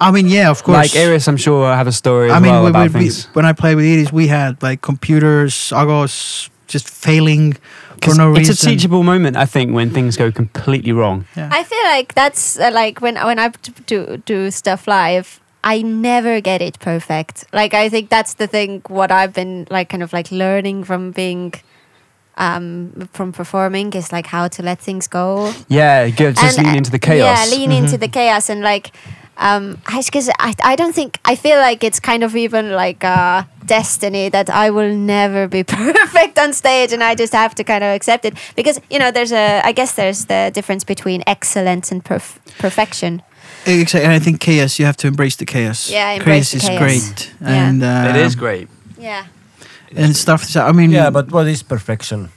I mean, yeah, of course. Like Iiris, I'm sure I have a story as I mean, well we, about we, we, things. when I played with Iiris, we had like computers, Agos just failing for 'Cause no it's reason. It's a teachable moment, I think, when things go completely wrong. Yeah. I feel like that's uh, like when when I do do stuff live. I never get it perfect. Like I think that's the thing. What I've been like, kind of like learning from being, um, from performing is like how to let things go. Yeah, good. Just And, lean uh, into the chaos. Yeah, lean into Mhm. the chaos and like, um, because I, I don't think I feel like it's kind of even like uh, destiny that I will never be perfect on stage, and I just have to kind of accept it because you know there's a I guess there's the difference between excellence and perf- perfection. Exactly, and I think chaos. You have to embrace the chaos. Yeah, embrace chaos the is chaos. great, Yeah. and uh, it is great. Yeah. and stuff. so, I mean, Yeah, but what is perfection?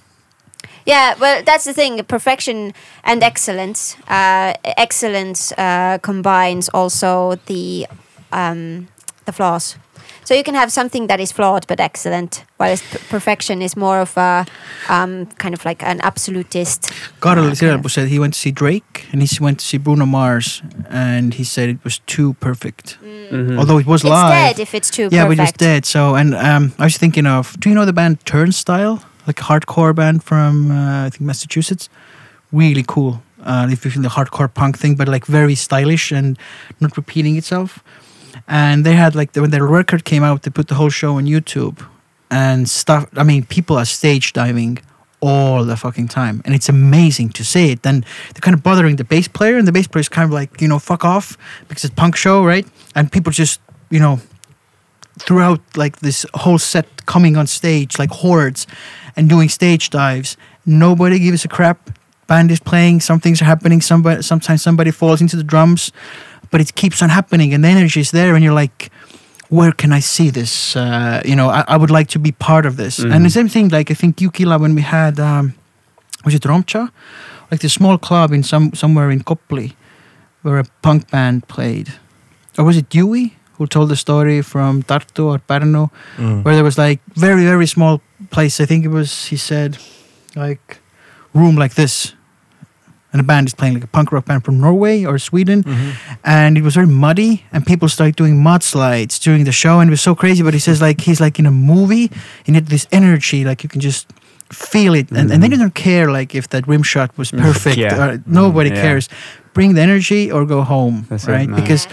Yeah, well, that's the thing. Perfection and excellence. Uh, excellence uh, combines also the um, the flaws. So you can have something that is flawed but excellent, while perfection is more of a um, kind of like an absolutist. Karl uh, kind of- said he went to see Drake and he went to see Bruno Mars, and he said it was too perfect. Mhm. Although it was It's live. dead if it's too yeah, but it was perfect. dead. So, and um, I was thinking of. Do you know the band Turnstile? Like a hardcore band from uh, I think Massachusetts. Really cool. uh, if you feel the hardcore punk thing, but like very stylish and not repeating itself. And they had like when their record came out, they put the whole show on YouTube and stuff. I mean, people are stage diving all the fucking time, and it's amazing to see it. Then they're kind of bothering the bass player, and the bass player is kind of like you know fuck off because it's punk show, right? And people just you know throughout like this whole set coming on stage like hordes and doing stage dives. Nobody gives a crap. Band is playing, some things are happening. Somebody sometimes somebody falls into the drums, but it keeps on happening, and the energy is there, and you're like. Where can I see this? Uh, you know, I, I would like to be part of this. And the Mhm. same thing, like I think Yukila when we had, um, was it Romcha, like the small club in some somewhere in Kopli, where a punk band played, or was it Dewey who told the story from Tartu or Pärnu, Mm. where there was like very very small place. I think it was he said, like room like this, and a band is playing like a punk rock band from Norway or Sweden, Mhm. and it was very muddy, and people started doing mudslides during the show, and it was so crazy. But he says like he's like in a movie, and it this energy, like you can just feel it, and, and then you don't care like if that rim shot was Mm, perfect. yeah. Or, nobody Mm, yeah. cares. Bring the energy or go home, That's it, right? man. because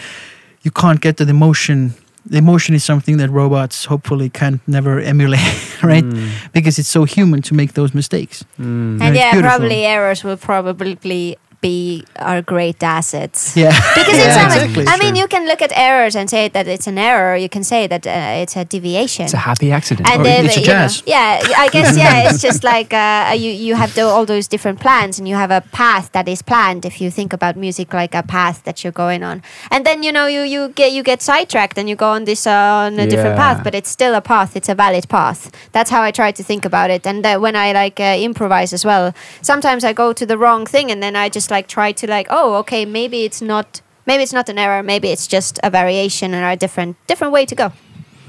you can't get to the emotion. The emotion is something that robots hopefully can never emulate, right? Mm, Because it's so human to make those mistakes. mm. And it's yeah, probably errors will probably be our great assets. Yeah, Because Yeah, it's exactly, I mean, sure. you can look at errors and say that it's an error. You can say that uh, it's a deviation. It's a happy accident. Or then, it's a know, yeah, I guess yeah, it's just like uh, you you have the, all those different plans, and you have a path that is planned. If you think about music like a path that you're going on, and then you know you you get you get sidetracked and you go on this uh, on a different path, but it's still a path. It's a valid path. That's how I try to think about it. And when I like uh, improvise as well, sometimes I go to the wrong thing, and then I just like try to like, oh, okay, maybe it's not. Maybe it's not an error. Maybe it's just a variation or a different different way to go.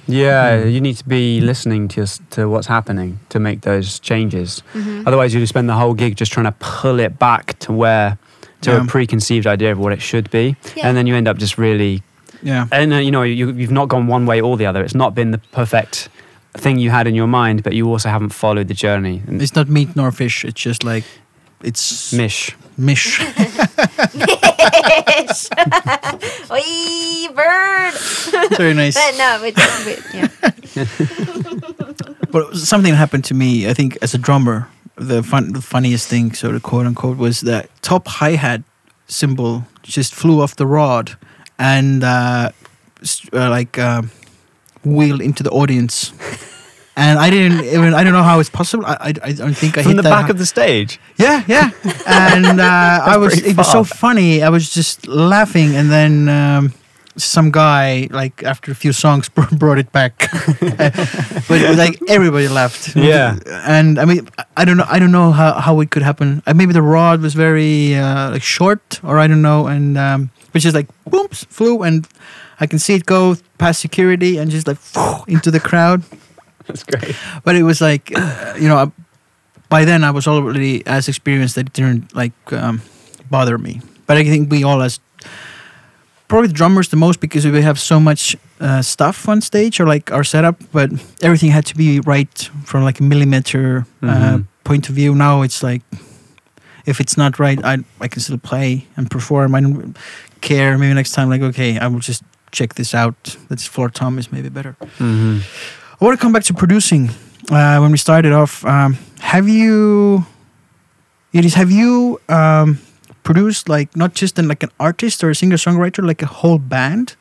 Yeah, you need to be listening to to what's happening to make those changes. Mhm. Otherwise, you spend the whole gig just trying to pull it back to where to Yeah. a preconceived idea of what it should be, Yeah. and then you end up just really yeah. and uh, you know you, you've not gone one way or the other. It's not been the perfect thing you had in your mind, but you also haven't followed the journey. And It's not meat nor fish. It's just like it's mish. mish. Fish. Oi, bird. Very nice. But no, but, but yeah. But something happened to me. I think as a drummer, the fun, the funniest thing, sort of quote unquote, was that top hi hat cymbal just flew off the rod and uh, s- uh, like uh, wheeled into the audience. And I didn't even. I don't know how it's possible. I, I, I don't think I From hit the back hi- of the stage. Yeah, yeah. And uh, I was. It was so funny. I was just laughing, and then um, some guy, like after a few songs, brought it back. but like everybody laughed. Yeah. And I mean, I don't know. I don't know how, how it could happen. Uh, maybe the rod was very uh, like short, or I don't know. And um, which is like booms flew, and I can see it go past security and just like into the crowd That's great. but it was like uh, you know I- by then i was already as experienced that it didn't like um, bother me. But i think we all as probably the drummers the most because we have so much uh, stuff on stage or like our setup but everything had to be right from like a millimeter uh, Mhm. point of view. Now it's like if it's not right i i can still play and perform. I don't care. Maybe next time like okay i will just check this out. This floor tom is maybe better. Hmm I want to come back to producing. Uh, when we started off, um, have you, Iiris, have you um, produced like not just an, like an artist or a singer songwriter, like a whole band?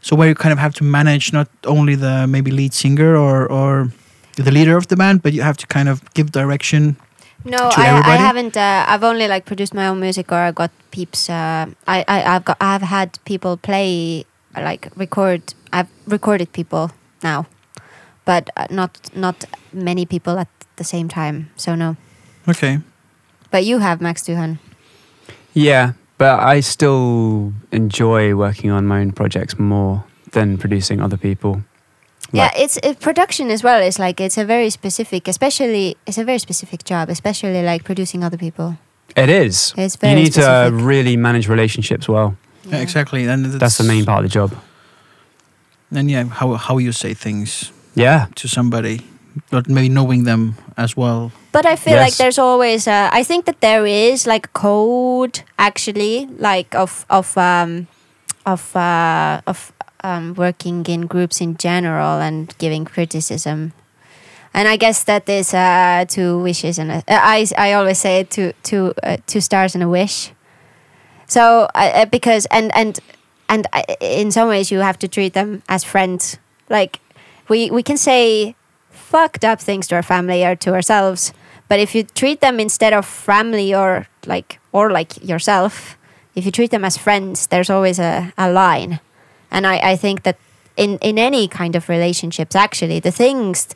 So where you kind of have to manage not only the maybe lead singer or or the leader of the band, but you have to kind of give direction. No, I, I haven't. Uh, I've only like produced my own music, or I got peeps. Uh, I, I I've got I've had people play, like record. I've recorded people now, but uh, not not many people at the same time. So no. Okay. But you have Max Doohan. Yeah, but I still enjoy working on my own projects more than producing other people. Yeah, it's it, production as well. It's like it's a very specific, especially it's a very specific job, especially like producing other people. It is. It's very. You very need to really manage relationships well. Yeah, exactly. And That's the main part of the job. And yeah, how how you say things Yeah. to somebody, but maybe knowing them as well. But I feel like there's always a, I think that there is like code actually like of of um of uh of um working in groups in general and giving criticism. And I guess that is uh two wishes and a, uh, I I always say two two uh, two stars and a wish. So uh, uh, because and and and in some ways you have to treat them as friends. Like we we can say fucked up things to our family or to ourselves, but if you treat them instead of family or like or like yourself, if you treat them as friends, there's always a, a line. And I, I think that in, in any kind of relationships, actually, the things,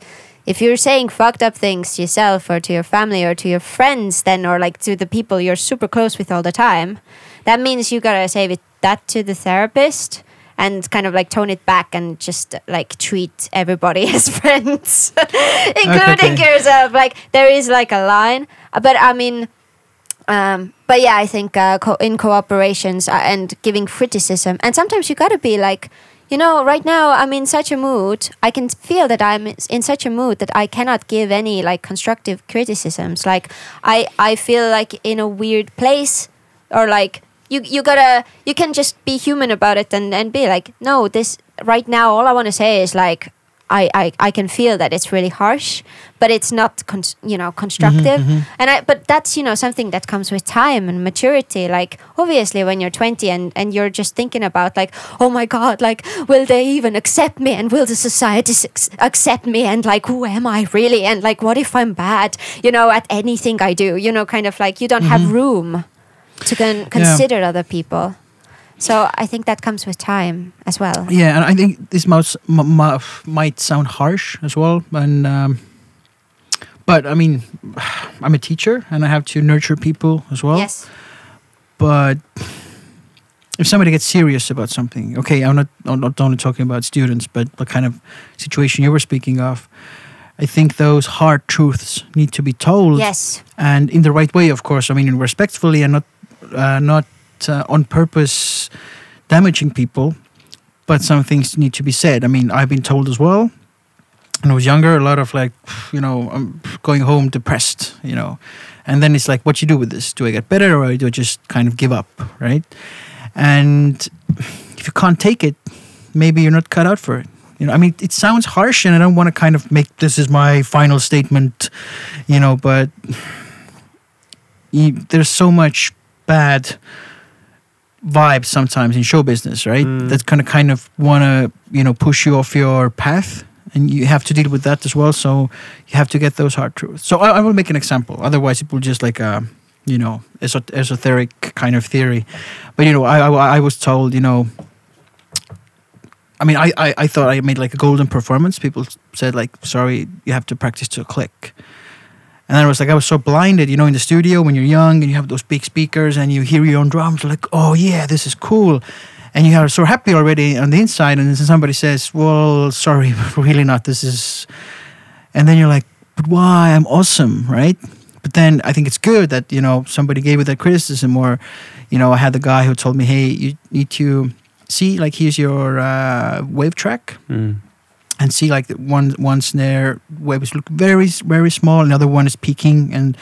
if you're saying fucked up things to yourself or to your family or to your friends, then, or like to the people you're super close with all the time, that means you gotta say it, that to the therapist and kind of like tone it back and just like treat everybody as friends, including Okay. yourself. Like there is like a line, but I mean, um, but yeah, I think uh, co- in cooperations uh, and giving criticism, and sometimes you gotta be like, you know, right now I'm in such a mood. I can feel that I'm in such a mood that I cannot give any like constructive criticisms. Like I, I feel like in a weird place, or like you, you gotta, you can just be human about it and and be like, no, this right now, all I want to say is like. I, I, I can feel that it's really harsh, but it's not con- you know constructive. Mm-hmm, mm-hmm. And I but that's you know something that comes with time and maturity. Like obviously when you're 20 and and you're just thinking about like oh my god like will they even accept me and will the society s- accept me and like who am I really and like what if I'm bad you know at anything I do you know kind of like you don't have mm-hmm. room to con- consider other people. So I think that comes with time as well. Yeah, and I think this might might sound harsh as well, and um, but I mean, I'm a teacher and I have to nurture people as well. yes. But if somebody gets serious about something, okay, I'm not I'm not only talking about students, but the kind of situation you were speaking of. I think those hard truths need to be told, Yes. and in the right way, of course. I mean, respectfully and not uh, not uh, on purpose damaging people, but some things need to be said. I mean, I've been told as well. When I was younger, a lot of like, you know, I'm going home depressed, you know, and then it's like, what do you do with this? Do I get better or do I just kind of give up, right? And if you can't take it, maybe you're not cut out for it. You know, I mean, it sounds harsh, and I don't want to kind of make this is my final statement, you know, but you, there's so much bad vibes sometimes in show business, right? Mm. That kind of kind of want to you know push you off your path, and you have to deal with that as well. So you have to get those hard truths. So I, I will make an example. Otherwise, it will just like a you know esoteric kind of theory. But you know, I I, I was told you know. I mean, I, I, I thought I made like a golden performance. People said like, "Sorry, you have to practice to a click." And then I was like, I was so blinded, you know, in the studio when you're young and you have those big speakers and you hear your own drums, like, oh yeah, this is cool. And you are so happy already on the inside. And then somebody says, well, sorry, really not. This is. And then you're like, but why? I'm awesome, right? But then I think it's good that, you know, somebody gave it that criticism. Or, you know, I had the guy who told me, hey, you need to see, like, here's your uh, wave track Mm. And see like the one one snare waves look very very small another one is peaking and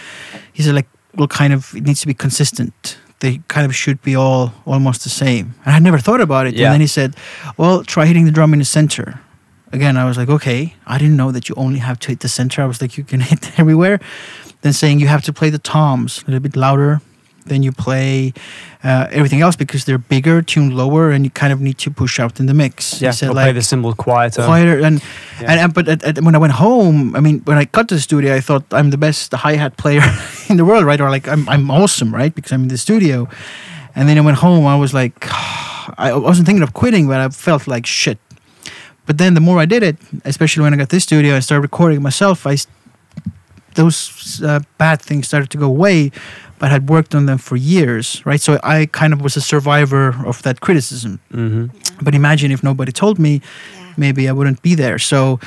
he said like well kind of it needs to be consistent. They kind of should be all almost the same. And i never thought about it. Yeah. and then he said well try hitting the drum in the center. Again i was like okay i didn't know that you only have to hit the center. I was like you can hit everywhere. Then saying you have to play the toms a little bit louder then you play uh, everything else because they're bigger tuned lower and you kind of need to push out in the mix Yeah, said or play the cymbal quieter. quieter and Yeah. and, and but at, at, when I went home, I mean, when I got to the studio, I thought I'm the best hi hat player in the world, right? Or like I'm I'm awesome, right? Because I'm in the studio. And then I went home, I was like, I wasn't thinking of quitting, but I felt like shit. But then the more I did it, especially when I got this studio and started recording myself, I those uh, bad things started to go away. But had worked on them for years, right? So I kind of was a survivor of that criticism. hmm But imagine if nobody told me, Yeah. maybe I wouldn't be there. So,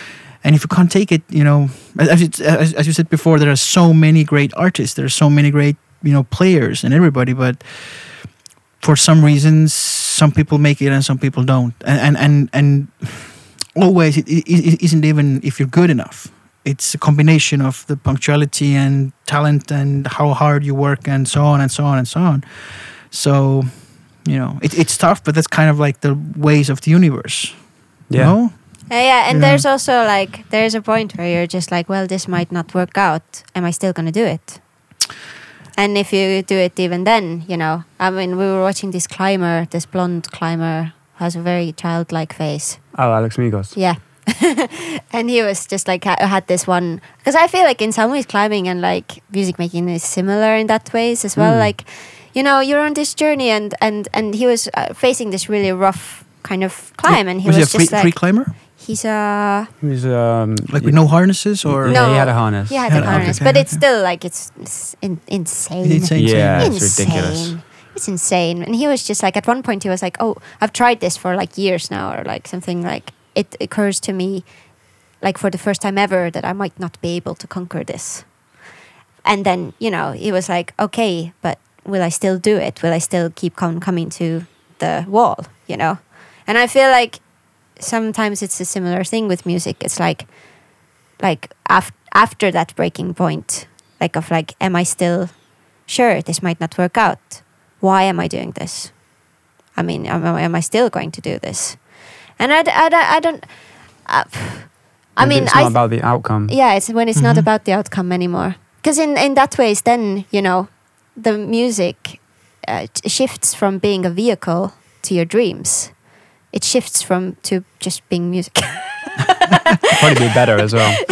and if you can't take it, you know, as, you- as, as you said before, there are so many great artists, there are so many great, you know, players and everybody, but for some reasons, some people make it and some people don't. And, and, and, and always, it, it, it isn't even if you're good enough. It's a combination of the punctuality and talent and how hard you work and so on and so on and so on. So, you know, it, it's tough, but that's kind of like the ways of the universe. Yeah. No? Uh, yeah, and Yeah. there's also like there's a point where you're just like, well, this might not work out. Am I still gonna do it? And if you do it even then, you know, I mean, we were watching this climber, this blonde climber, has a very childlike face. Oh, Alex Megos. Yeah. and he was just like ha- had this one because I feel like in some ways climbing and like music making is similar in that ways as well. Mm. Like, you know, you're on this journey and and and he was uh, facing this really rough kind of climb, and he was, he a free, just like free climber? he's a He was um, Like with no harnesses or? Yeah, No. he had a harness. he had Yeah, the okay, harness, okay, but it's still like it's, it's in, insane. It's insane. Yeah, yeah. it's ridiculous. It's insane. And he was just like, at one point, he was like, "Oh, I've tried this for like years now, or like something like." It occurs to me, like for the first time ever, that I might not be able to conquer this. And then you know, he was like, "Okay, but will I still do it? Will I still keep com- coming to the wall?" You know, and I feel like sometimes it's a similar thing with music. It's like, like af- after that breaking point, like of like, am I still sure this might not work out? Why am I doing this? I mean, am, am I still going to do this? And I, I, I don't. Uh, I mean, it's I not about the outcome. yeah, it's when it's not Mhm. about the outcome anymore. Because in in that ways, then you know, the music uh, shifts from being a vehicle to your dreams. It shifts from to just being music. Probably be better as well.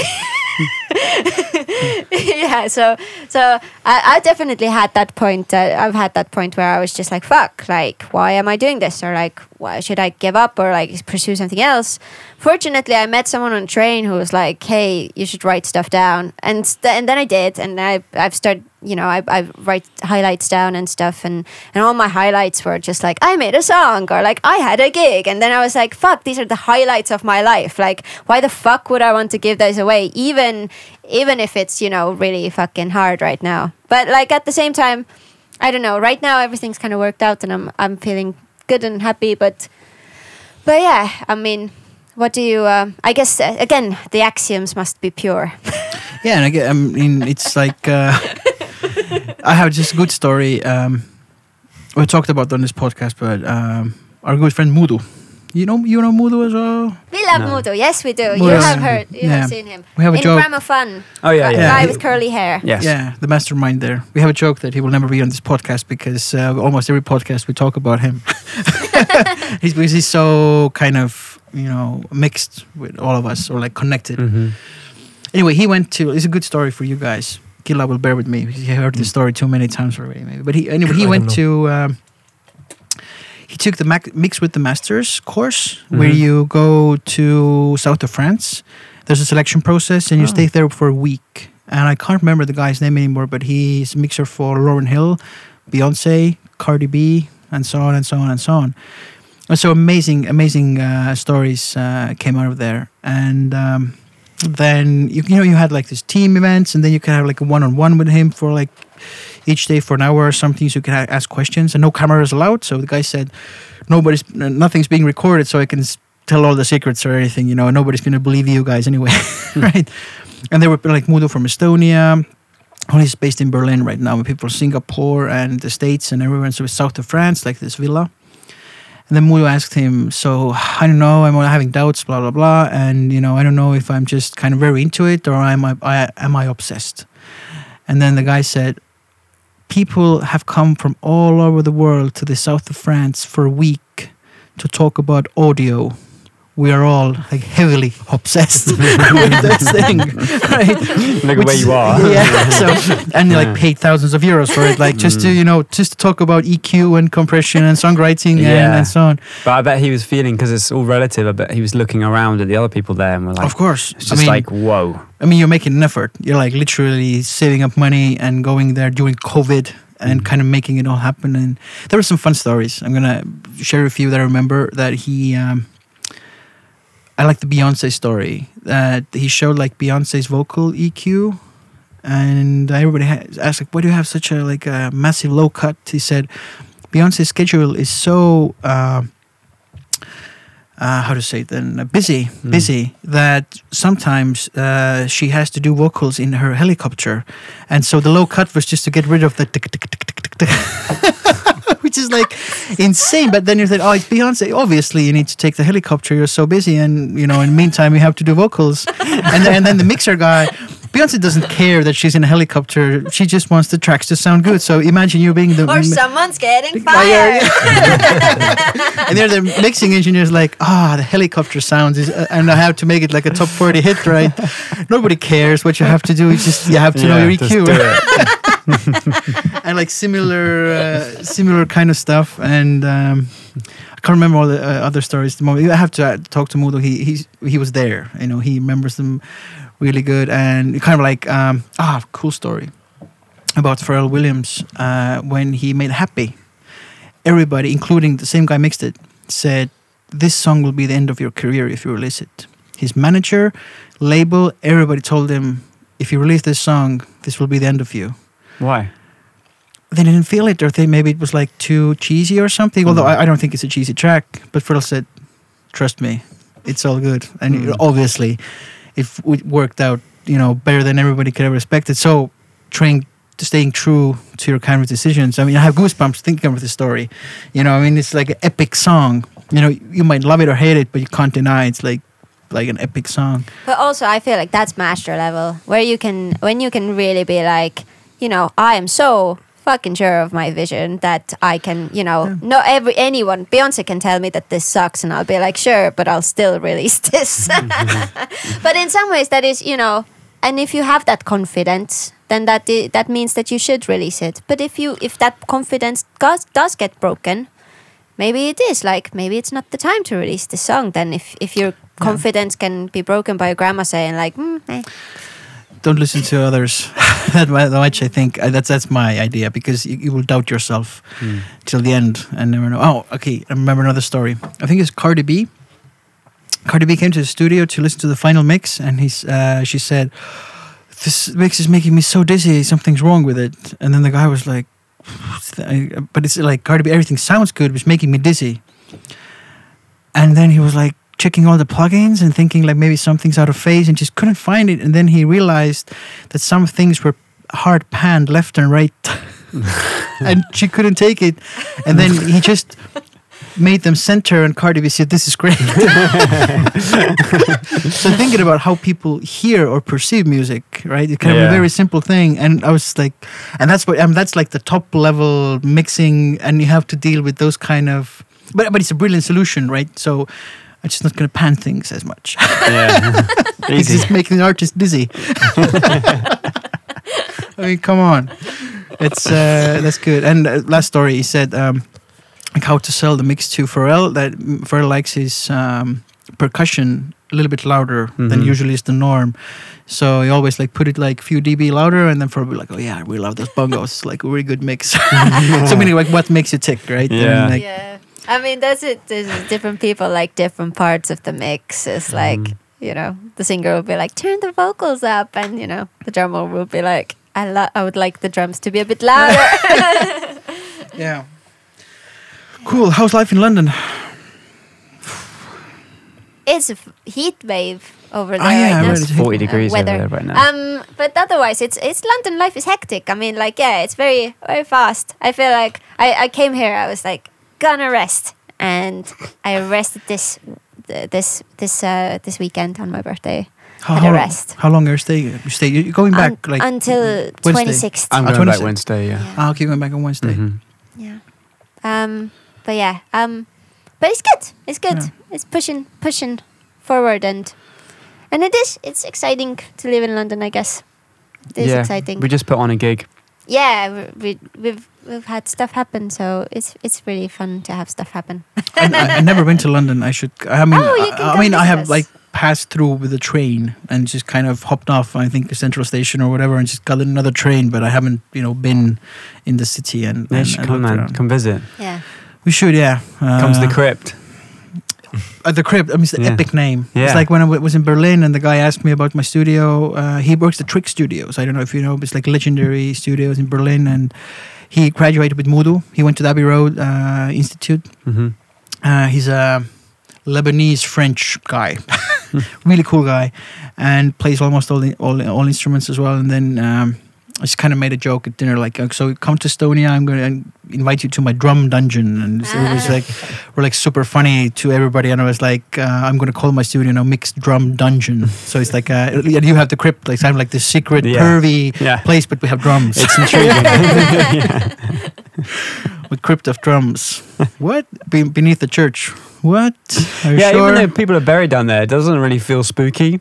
yeah, so so I, I definitely had that point. Uh, I've had that point where I was just like, "Fuck! Like, why am I doing this?" Or like, "Why should I give up or like pursue something else?" Fortunately, I met someone on train who was like, "Hey, you should write stuff down," and st- and then I did, and I I've started. You know, I, I write highlights down and stuff, and, and all my highlights were just like I made a song or like I had a gig, and then I was like, "Fuck! These are the highlights of my life. Like, why the fuck would I want to give those away? Even even if it's you know really fucking hard right now. But like at the same time, I don't know. Right now everything's kind of worked out, and I'm I'm feeling good and happy. But but yeah, I mean, what do you? Uh, I guess uh, again the axioms must be pure. Yeah, and again, I mean, it's like uh, I have just good story. Um, we talked about on this podcast, but um, our good friend Mudo. You know, you know Mudo as well. We love No. Mudo. Yes, we do. You have heard. You Yeah. have seen him. We have a In joke. Gramophone. Oh yeah, a yeah. Yeah. guy with curly hair. Yes. Yeah, the mastermind there. We have a joke that he will never be on this podcast because uh, almost every podcast we talk about him. he's because he's so kind of you know mixed with all of us or like connected. hmm Anyway, he went to. It's a good story for you guys. Gilla will bear with me. because He heard this Mm. story too many times already, maybe. But he anyway he went don't to. Um, he took the Mac- mix with the masters course where Mhm. you go to south of France. There's a selection process and you Oh. stay there for a week. And I can't remember the guy's name anymore, but he's a mixer for Lauryn Hill, Beyonce, Cardi B, and so on and so on and so on. And so amazing, amazing uh, stories uh, came out of there. And um, then you, you know you had like these team events, and then you could have like a one-on-one with him for like each day for an hour or something. So you can ask questions, and no cameras allowed. So the guy said, "Nobody's, nothing's being recorded, so I can s- tell all the secrets or anything. You know, nobody's gonna believe you guys anyway, hmm. right?" And there were like Mudo from Estonia. He's based in Berlin right now. With people from Singapore and the States and everywhere. So it's south of France, like this villa. And then Mudo asked him, "So I don't know. I'm having doubts, blah blah blah, and you know I don't know if I'm just kind of very into it or am I, I am I obsessed?" And then the guy said, "People have come from all over the world to the south of France for a week to talk about audio. We are all like heavily obsessed with this thing, right? Look Which where you are. Yeah. So and you like Yeah. paid thousands of euros for it, like just to Mm. you know just to talk about EQ and compression and songwriting and, Yeah. and so on. But I bet he was feeling because it's all relative. I bet he was looking around at the other people there and were like, of course, it's I just mean, like whoa. I mean, you're making an effort. You're like literally saving up money and going there during COVID and Mm. kind of making it all happen. And there were some fun stories. I'm gonna share a few that I remember. That he, um, I like the Beyonce story. That he showed like Beyonce's vocal EQ, and everybody asked like, "Why do you have such a like a massive low cut?" He said, "Beyonce's schedule is so." Uh, uh, how to say it then uh, busy Mm. busy that sometimes uh, she has to do vocals in her helicopter and so the low cut was just to get rid of the tick, tick, tick. which is like insane. But then you think oh it's beyonce. Obviously you need to take the helicopter. You're so busy. And you know in the meantime you have to do vocals. And then, and then the mixer guy beyonce doesn't care that she's in a helicopter. She just wants the tracks to sound good. So imagine you being the Or someone's getting Yeah, yeah, fired. and they're the mixing engineers like ah the helicopter sounds is uh, and i have to make it like a top 40 hit right? Nobody cares what you have to do. It's just you have to know your just eq do it. and like similar uh, similar kind of stuff and um I can't remember all the uh, other stories. at The moment I have to uh, talk to Mudo. He he's, he was there. You know, he remembers them really good. And kind of like um, ah, cool story about Pharrell Williams uh, when he made Happy. Everybody, including the same guy mixed it, said this song will be the end of your career if you release it. His manager, label, everybody told him if you release this song, this will be the end of you Why? they didn't feel it, or they maybe it was like too cheesy or something. Although Mm. I, I don't think it's a cheesy track, but Pharrell said, "Trust me, it's all good." And Mm. obviously, it f- it worked out, you know, better than everybody could ever expect it. So, trying to staying true to your kind of decisions. I mean, I have goosebumps thinking of the story. You know, I mean, it's like an epic song. You know, you might love it or hate it, but you can't deny it's like like an epic song. But also, I feel like that's master level, where you can, when you can really be like, you know, I am so fucking sure of my vision that I can, you know, not every anyone, Beyonce can tell me that this sucks, and I'll be like, sure, but I'll still release this. but in some ways, that is, you know, and if you have that confidence, then that that means that you should release it. But if you if that confidence does does get broken, maybe it is like maybe it's not the time to release the song. Then if if your confidence can be broken by your grandma saying like, mm, eh. Don't listen to others that much. I think Uh, that's that's my idea because you, you will doubt yourself Mm. till the end and never know. Oh, okay. I remember another story. I think it's Cardi B. Cardi B came to the studio to listen to the final mix, and he's uh, she said, "This mix is making me so dizzy. Something's wrong with it." And then the guy was like, "What's that?" I- "But it's like Cardi B. Everything sounds good, but it's making me dizzy." And then he was like checking all the plugins and thinking like maybe something's out of phase and just couldn't find it. And then he realized that some things were hard panned left and right, and she couldn't take it. And then he just made them center, and Cardi B said, "This is great." so thinking about how people hear or perceive music, right? It's kind of a very simple thing, and I was like, and that's what, I mean, that's like the top level mixing, and you have to deal with those kind of, but but it's a brilliant solution, right? So. I'm just not going to pan things as much. Yeah. it's Easy. just making the artist dizzy. I mean, come on. It's uh, that's good. And uh, last story, he said um, like how to sell the mix to Pharrell. That Pharrell likes his um, percussion a little bit louder than Mhm. usually is the norm. So he always like put it like a few dB louder, and then Pharrell be like, "Oh yeah, we love those bongos. like a really good mix." so meaning like what makes you tick, right? And, like, yeah. I mean, that's it. There's different people like different parts of the mix. It's like Mhm. you know, the singer will be like, turn the vocals up, and you know, the drummer will be like, I lo- I would like the drums to be a bit louder. yeah. Cool. How's life in London? it's a f- heat wave over there Ah, yeah, right I now. read it. 40 Uh, degrees over weather. there right now. Um, but otherwise, it's it's London life is hectic. I mean, like yeah, it's very very fast. I feel like I, I came here. I was like gonna rest, and I rested this this this uh, this weekend on my birthday. How, Had how a long- How long are you staying? You stay. You're going back Un- like until Wednesday? twenty sixth. I'm Ah, going back Wednesday, yeah. Ah, okay, going back on Wednesday. Mhm. Yeah. Um. But yeah. Um. But it's good. It's good. Yeah. It's pushing pushing forward and and it is. It's exciting to live in London. I guess. It is yeah. exciting. We just put on a gig. yeah. We, we we've we've had stuff happen, so it's it's really fun to have stuff happen. I, I, I never been to London. I should. I mean, Oh, I, I mean, I have us. like passed through with a train and just kind of hopped off. I think a central station or whatever, and just got in another train. But I haven't, you know, been in the city and. Yeah, and- should and come, looked Come visit. Yeah. We should, yeah. Uh, Come to the crypt. At the crypt. I mean, it's the Yeah. epic name. Yeah. It's like when I w- was in Berlin and the guy asked me about my studio. Uh, he works at Trick Studios. I don't know if you know, but it's like legendary studios in Berlin. And he graduated with Mudo. He went to the Abbey Road uh, Institute. hmm Uh, he's a Lebanese French guy, really cool guy, and plays almost all the all, all instruments as well. And then um, I just kind of made a joke at dinner, like, "Oh, "So come to Estonia, I'm going to invite you to my drum dungeon." And so it was like, we're like super funny to everybody. And I was like, uh, "I'm going to call my studio now Mixed Drum Dungeon." So it's like, uh, and you have the crypt, like, kind of like the secret, Yeah. pervy Yeah. place, but we have drums. It's intriguing. with crypt of drums. what? Be- beneath the church. What? Are you yeah, sure? even though people are buried down there, it doesn't really feel spooky.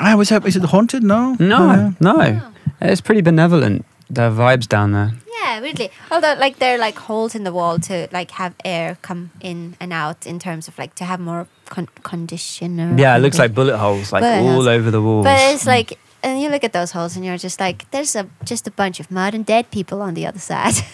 I was happy. Is it haunted? No. No, no. Oh. It's pretty benevolent. The vibes down there. Yeah, weirdly. Although, like, there are like holes in the wall to like have air come in and out in terms of like to have more con- conditioner. Yeah, it looks like bullet holes, like Bullet all holes. over the walls. But it's like, and you look at those holes and you're just like, there's a just a bunch of mud and dead people on the other side.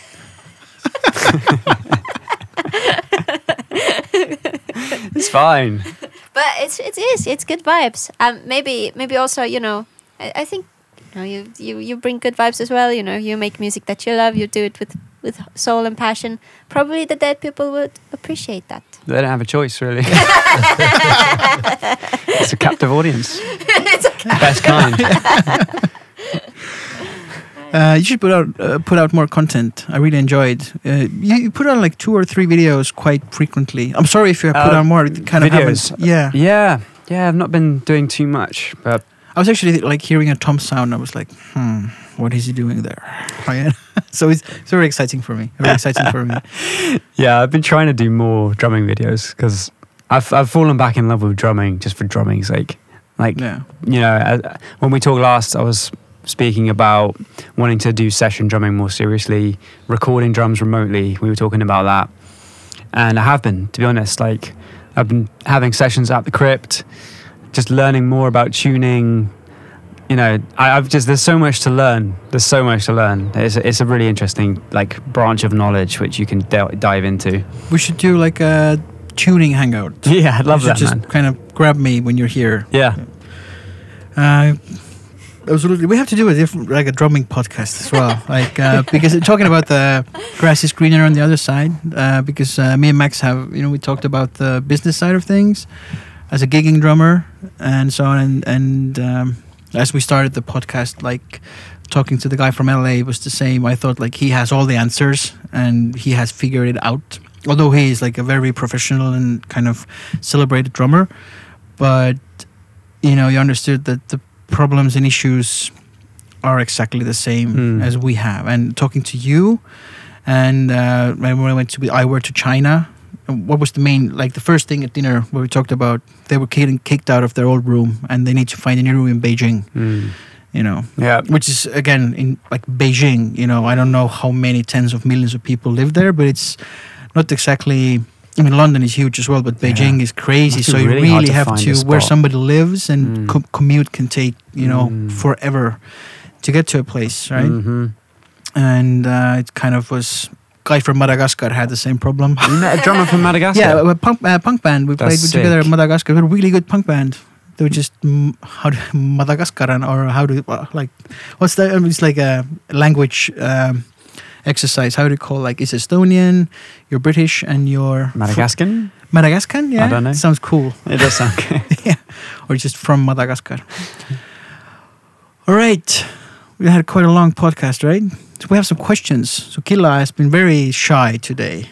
it's fine. but it's it is it's good vibes. Um, maybe maybe also you know, I, I think you know you, you you bring good vibes as well. You know, you make music that you love. You do it with with soul and passion. Probably the dead people would appreciate that. They don't have a choice, really. it's a captive audience. it's a Best kind. Uh, you should put out uh, put out more content. I really enjoyed. Uh, you, you put out like two or three videos quite frequently. I'm sorry if you put Uh, out more. It kind of videos. haven't. Yeah. Yeah, yeah. I've not been doing too much, but I was actually like hearing a tom sound. I was like, hmm, what is he doing there? So it's, it's very exciting for me. Very exciting for me. yeah, I've been trying to do more drumming videos because I've I've fallen back in love with drumming just for drumming's sake. Like Yeah. you know, uh, when we talked last, I was speaking about wanting to do session drumming more seriously, recording drums remotely. We were talking about that, and I have been, to be honest. Like, I've been having sessions at the crypt, just learning more about tuning. You know, I, I've just there's so much to learn. There's so much to learn. It's a, it's a really interesting like branch of knowledge which you can del- dive into. We should do like a tuning hangout. Yeah, I'd love that, just man. kind of grab me when you're here. Yeah, Uh, absolutely. We have to do a different, like a drumming podcast as well. like, uh, because talking about the grass is greener on the other side, uh, because uh, me and Max have, you know, we talked about the business side of things as a gigging drummer and so on. And, and um, as we started the podcast, like, talking to the guy from LA was the same. I thought like he has all the answers and he has figured it out. Although he is like a very professional and kind of celebrated drummer, but you know, you understood that the problems and issues are exactly the same Hmm. as we have. And talking to you, and uh, when I went to I went to China. What was the main like the first thing at dinner where we talked about they were getting kicked out of their old room and they need to find a new room in Beijing, Mm. you know, yeah. which is again in like Beijing. You know, I don't know how many tens of millions of people live there, but it's not exactly. I mean, London is huge as well, but Beijing Yeah. is crazy. So you really hard really have to where somebody lives, and Mm. com- commute can take you know Mm. forever to get to a place, right? hmm And uh, it kind of was. Guy from Madagascar had the same problem. You met a drummer from Madagascar. yeah, a punk uh, punk band. We That's played together at sick. Madagascar. They're a really good punk band. They were just mm, how do, Madagascaran or how do uh, like what's that? It's like a language um, exercise. How do you call like it's Estonian, you're British, and you're Madagascar. Madagascan. Yeah, I don't know. Sounds cool. It does sound good. yeah, or just from Madagascar. All right, we had quite a long podcast, right? So we have some questions. So Killa has been very shy today.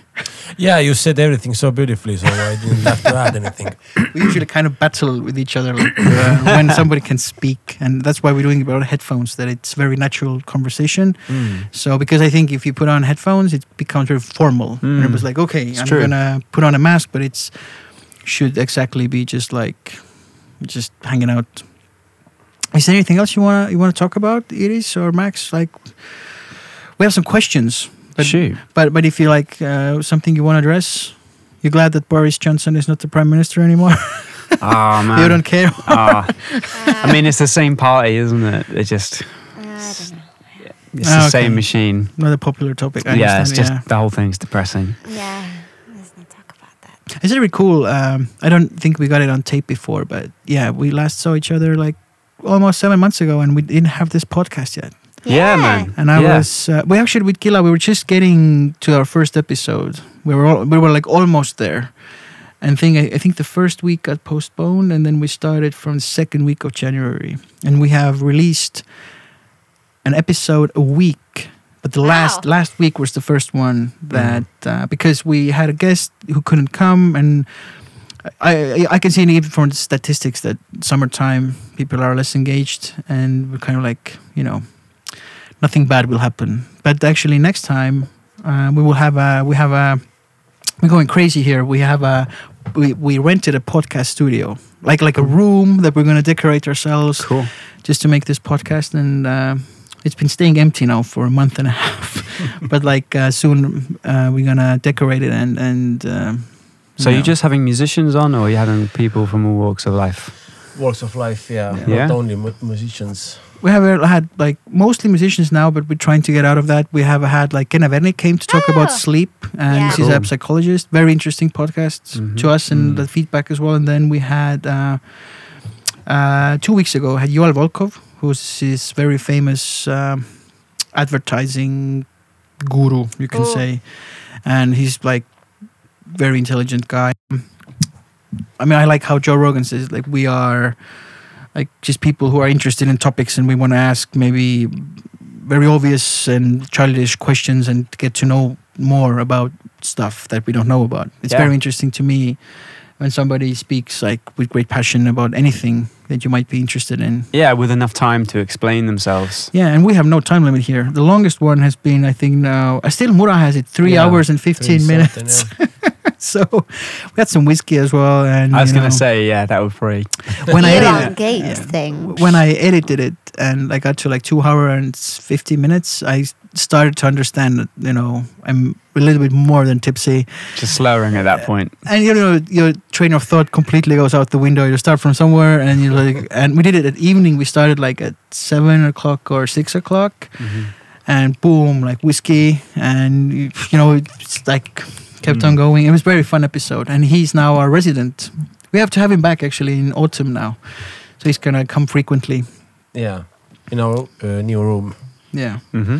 Yeah, you said everything so beautifully, so I didn't have to add anything. we usually kind of battle with each other like, uh, when somebody can speak, and that's why we're doing about headphones. That it's very natural conversation. Mm. So because I think if you put on headphones, it becomes very formal. And it Mm. was like, okay, It's I'm true. gonna put on a mask, but it's should exactly be just like just hanging out. Is there anything else you wanna you wanna talk about, Iiris or Max? Like, we have some questions. But, Shoot. but but if you like uh, something you want to address, you're glad that Boris Johnson is not the prime minister anymore. Oh man. you don't care. Ah, I mean, it's the same party, isn't it? It's just I it's Ah, the okay. same machine. not a popular topic. I yeah, it's just yeah. the whole thing's depressing. Yeah, let's not talk about that. It's really cool. Um, I don't think we got it on tape before, but yeah, we last saw each other like almost seven months ago, and we didn't have this podcast yet. Yeah, man. And I Yeah. was, uh, we actually with Kila, we were just getting to our first episode. We were all, we were like almost there, and thing I, I think the first week got postponed, and then we started from the second week of January, and we have released an episode a week. But the last Wow. last week was the first one that uh, because we had a guest who couldn't come, and I I, I can see even from the statistics that summertime people are less engaged, and we're kind of like you know nothing bad will happen. But actually, next time uh, we will have a we have a we're going crazy here. We have a we, we rented a podcast studio, like like a room that we're going to decorate ourselves Cool. just to make this podcast, and uh, it's been staying empty now for a month and a half. but like uh, soon uh, we're gonna decorate it and and. Um, So you you're know. just having musicians on, or are you having people from all walks of life? Walks of life, yeah. Yeah. Not Yeah. only musicians. We have uh, had like mostly musicians now, but we're trying to get out of that. We have had like Kenna Wernick came to talk about Oh. sleep, and Yeah. she's a psychologist. Very interesting podcast Mhm. to us and Mm. the feedback as well. And then we had uh, uh, two weeks ago had Yoel Volkov, who's this very famous um, advertising guru, you can Cool. say, and he's like very intelligent guy. I mean, I like how Joe Rogan says like we are like just people who are interested in topics and we want to ask maybe very obvious and childish questions and get to know more about stuff that we don't know about. It's Yeah. very interesting to me when somebody speaks like with great passion about anything that you might be interested in. Yeah, with enough time to explain themselves. Yeah, and we have no time limit here. The longest one has been, I think, now. uh, Still, Mura has it three Yeah, hours and fifteen minutes. something, so we had some whiskey as well. And I was gonna say, yeah, that would probably. when I edited elongate yeah. thing. when I edited it and I got to like two hours and fifty minutes, I started to understand that you know I'm a little bit more than tipsy, Just slurring at that point. and you know your train of thought completely goes out the window. You start from somewhere, and you like, and we did it at evening. We started like at seven o'clock or six o'clock, mm-hmm. and boom, like whiskey, and you you know it's like kept on Mm. going. It was a very fun episode, and he's now our resident. We have to have him back actually in autumn now, so he's gonna come frequently. Yeah. In our uh, new room. Yeah. hmm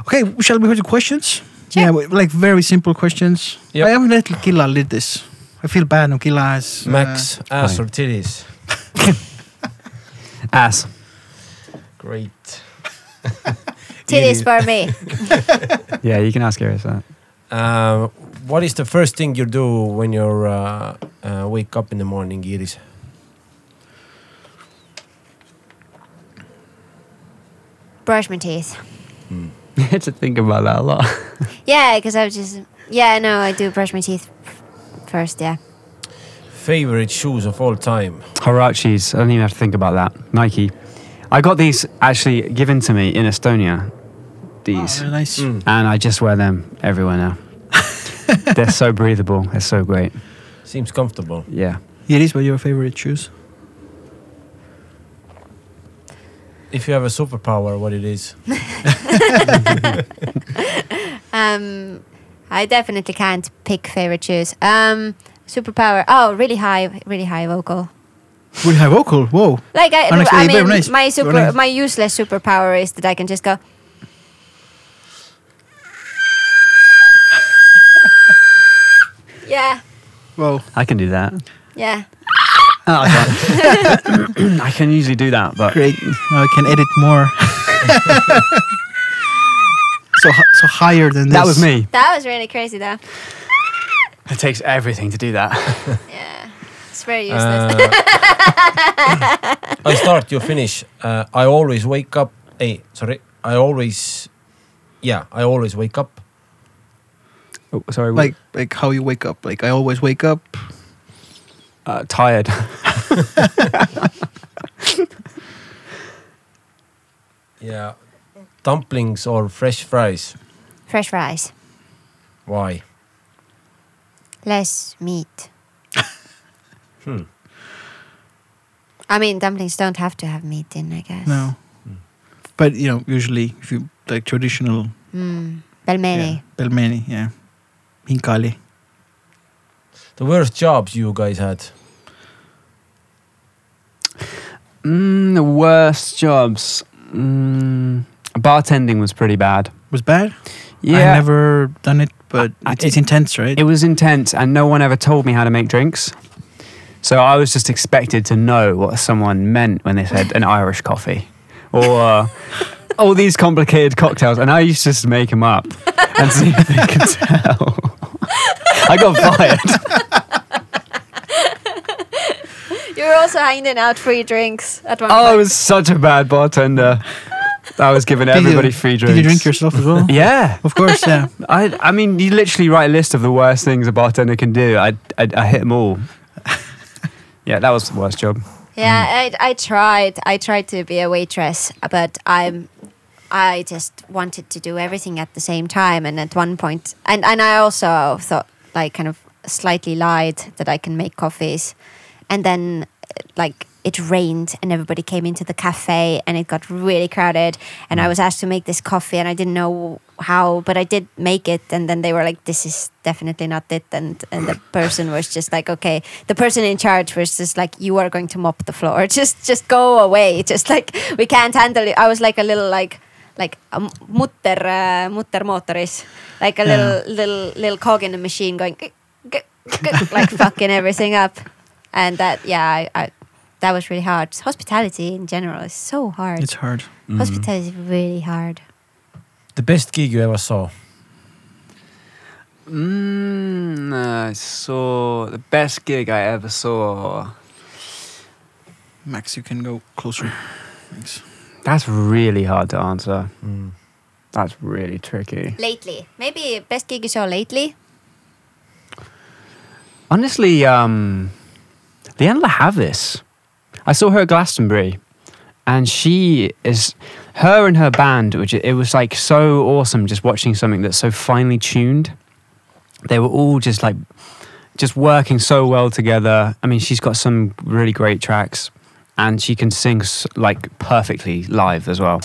Okay, shall we go to questions? Sure. Yeah, like very simple questions. Yep. I haven't let Killa did this. I feel bad now. Killa has. uh, Max, ass hi. or titties? Ass. Great. Titties for me. Yeah, you can ask Iiris that. Uh, what is the first thing you do when you uh, uh, wake up in the morning, Iiris? Brush my teeth. You had to think about that a lot. Yeah, because I was just. Yeah, no, I do brush my teeth first. Yeah. Favorite shoes of all time? Huaraches. I don't even have to think about that. Nike. I got these actually given to me in Estonia. oh, These. they're nice. Mm. And I just wear them everywhere now. They're so breathable. They're so great. Seems comfortable. Yeah. It is what your favorite shoes. If you have a superpower, what it is? Um, I definitely can't pick favorite shoes. Um, superpower. Oh, really high, really high vocal. Really high vocal. Whoa. Like I, Honestly, I mean, nice. my super, nice. my useless superpower is that I can just go. Yeah, Whoa. I can do that. yeah. Oh, I, can't. I can usually do that, but Great. Now I can edit more. so so higher than this. that was me. That was really crazy, though. It takes everything to do that. Yeah, it's very useless. Uh, I start, you finish. Uh, I always wake up. Hey, sorry. I always, yeah, I always wake up. Oh, sorry. Like like how you wake up. Like I always wake up. uh, tired. Yeah. Dumplings or fresh fries? Fresh fries, Why? less meat. Hmm. I mean, dumplings don't have to have meat in, I guess. No. Mm. But you know, usually if you like traditional Mm. Pelmeni. yeah, pelmeni, yeah. Khinkali. The worst jobs you guys had? Mm, the worst jobs. Mm, Bartending was pretty bad. Was bad. Yeah, I never done it, but I- it's, it's intense, right? It was intense, and no one ever told me how to make drinks. So I was just expected to know what someone meant when they said an Irish coffee or uh, all these complicated cocktails, and I used to just make them up and see if they could tell. I got fired. You were also handing out free drinks at one Oh, I point. was such a bad bartender. I was giving Did you- everybody free drinks. Did you drink yourself as well? Yeah. Of course, yeah. I, I mean, you literally write a list of the worst things a bartender can do. I, I, I hit them all. Yeah, that was the worst job. Yeah, I, I tried. I tried to be a waitress, but I'm. I just wanted to do everything at the same time, and at one point, and and I also thought like kind of slightly lied that I can make coffees, and then like it rained and everybody came into the cafe and it got really crowded. And I mm. was asked to make this coffee and I didn't know how but I did make it. And then they were like this is definitely not it. And and the person was just like okay. The person in charge was just like you are going to mop the floor. Just just go away. Just like we can't handle it. I was like a little like like a m- mutter uh, mutter motoris like a little little little cog in the machine going like fucking everything up and that yeah I, I that was really hard hospitality in general is so hard It's hard. hospitality is really hard The best gig you ever saw? Mm, I saw the best gig I ever saw. Max, you can go closer. Thanks. That's really hard to answer. Mm. That's really tricky. lately maybe best gig you saw lately Honestly, um, Lianne La Havas. I saw her at Glastonbury, and she is her and her band. Which it was like so awesome just watching something that's so finely tuned. They were all just like just working so well together. I mean, she's got some really great tracks, and she can sing like perfectly live as well.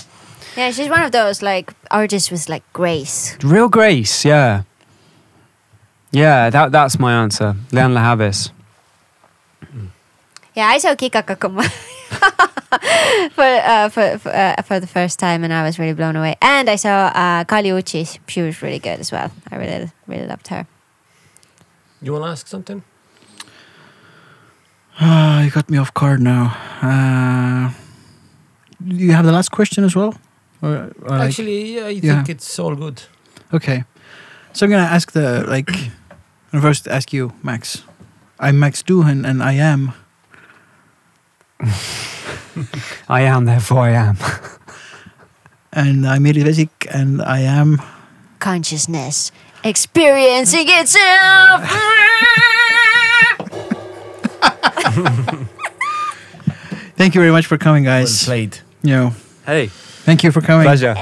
yeah she's one of those like artists with like grace Real grace, yeah. Yeah, that that's my answer. Lianne La Havas. yeah I saw Kikagaku Moyo for, uh, for, for, uh, for the first time and I was really blown away and I saw uh, Kali Uchi she was really good as well I really really loved her You want to ask something? Ah, you got me off guard now. Uh, do you have the last question as well? Or, or like- Actually, yeah, I yeah. think it's all good. okay. So I'm gonna ask the like. I'm first ask you, Max. I'm Max Doohan, and I am. I am, therefore I am. And I'm Eri Vesik, and I am. consciousness experiencing itself Thank you very much for coming, Well guys. played. you know, Hey, thank you for coming. pleasure.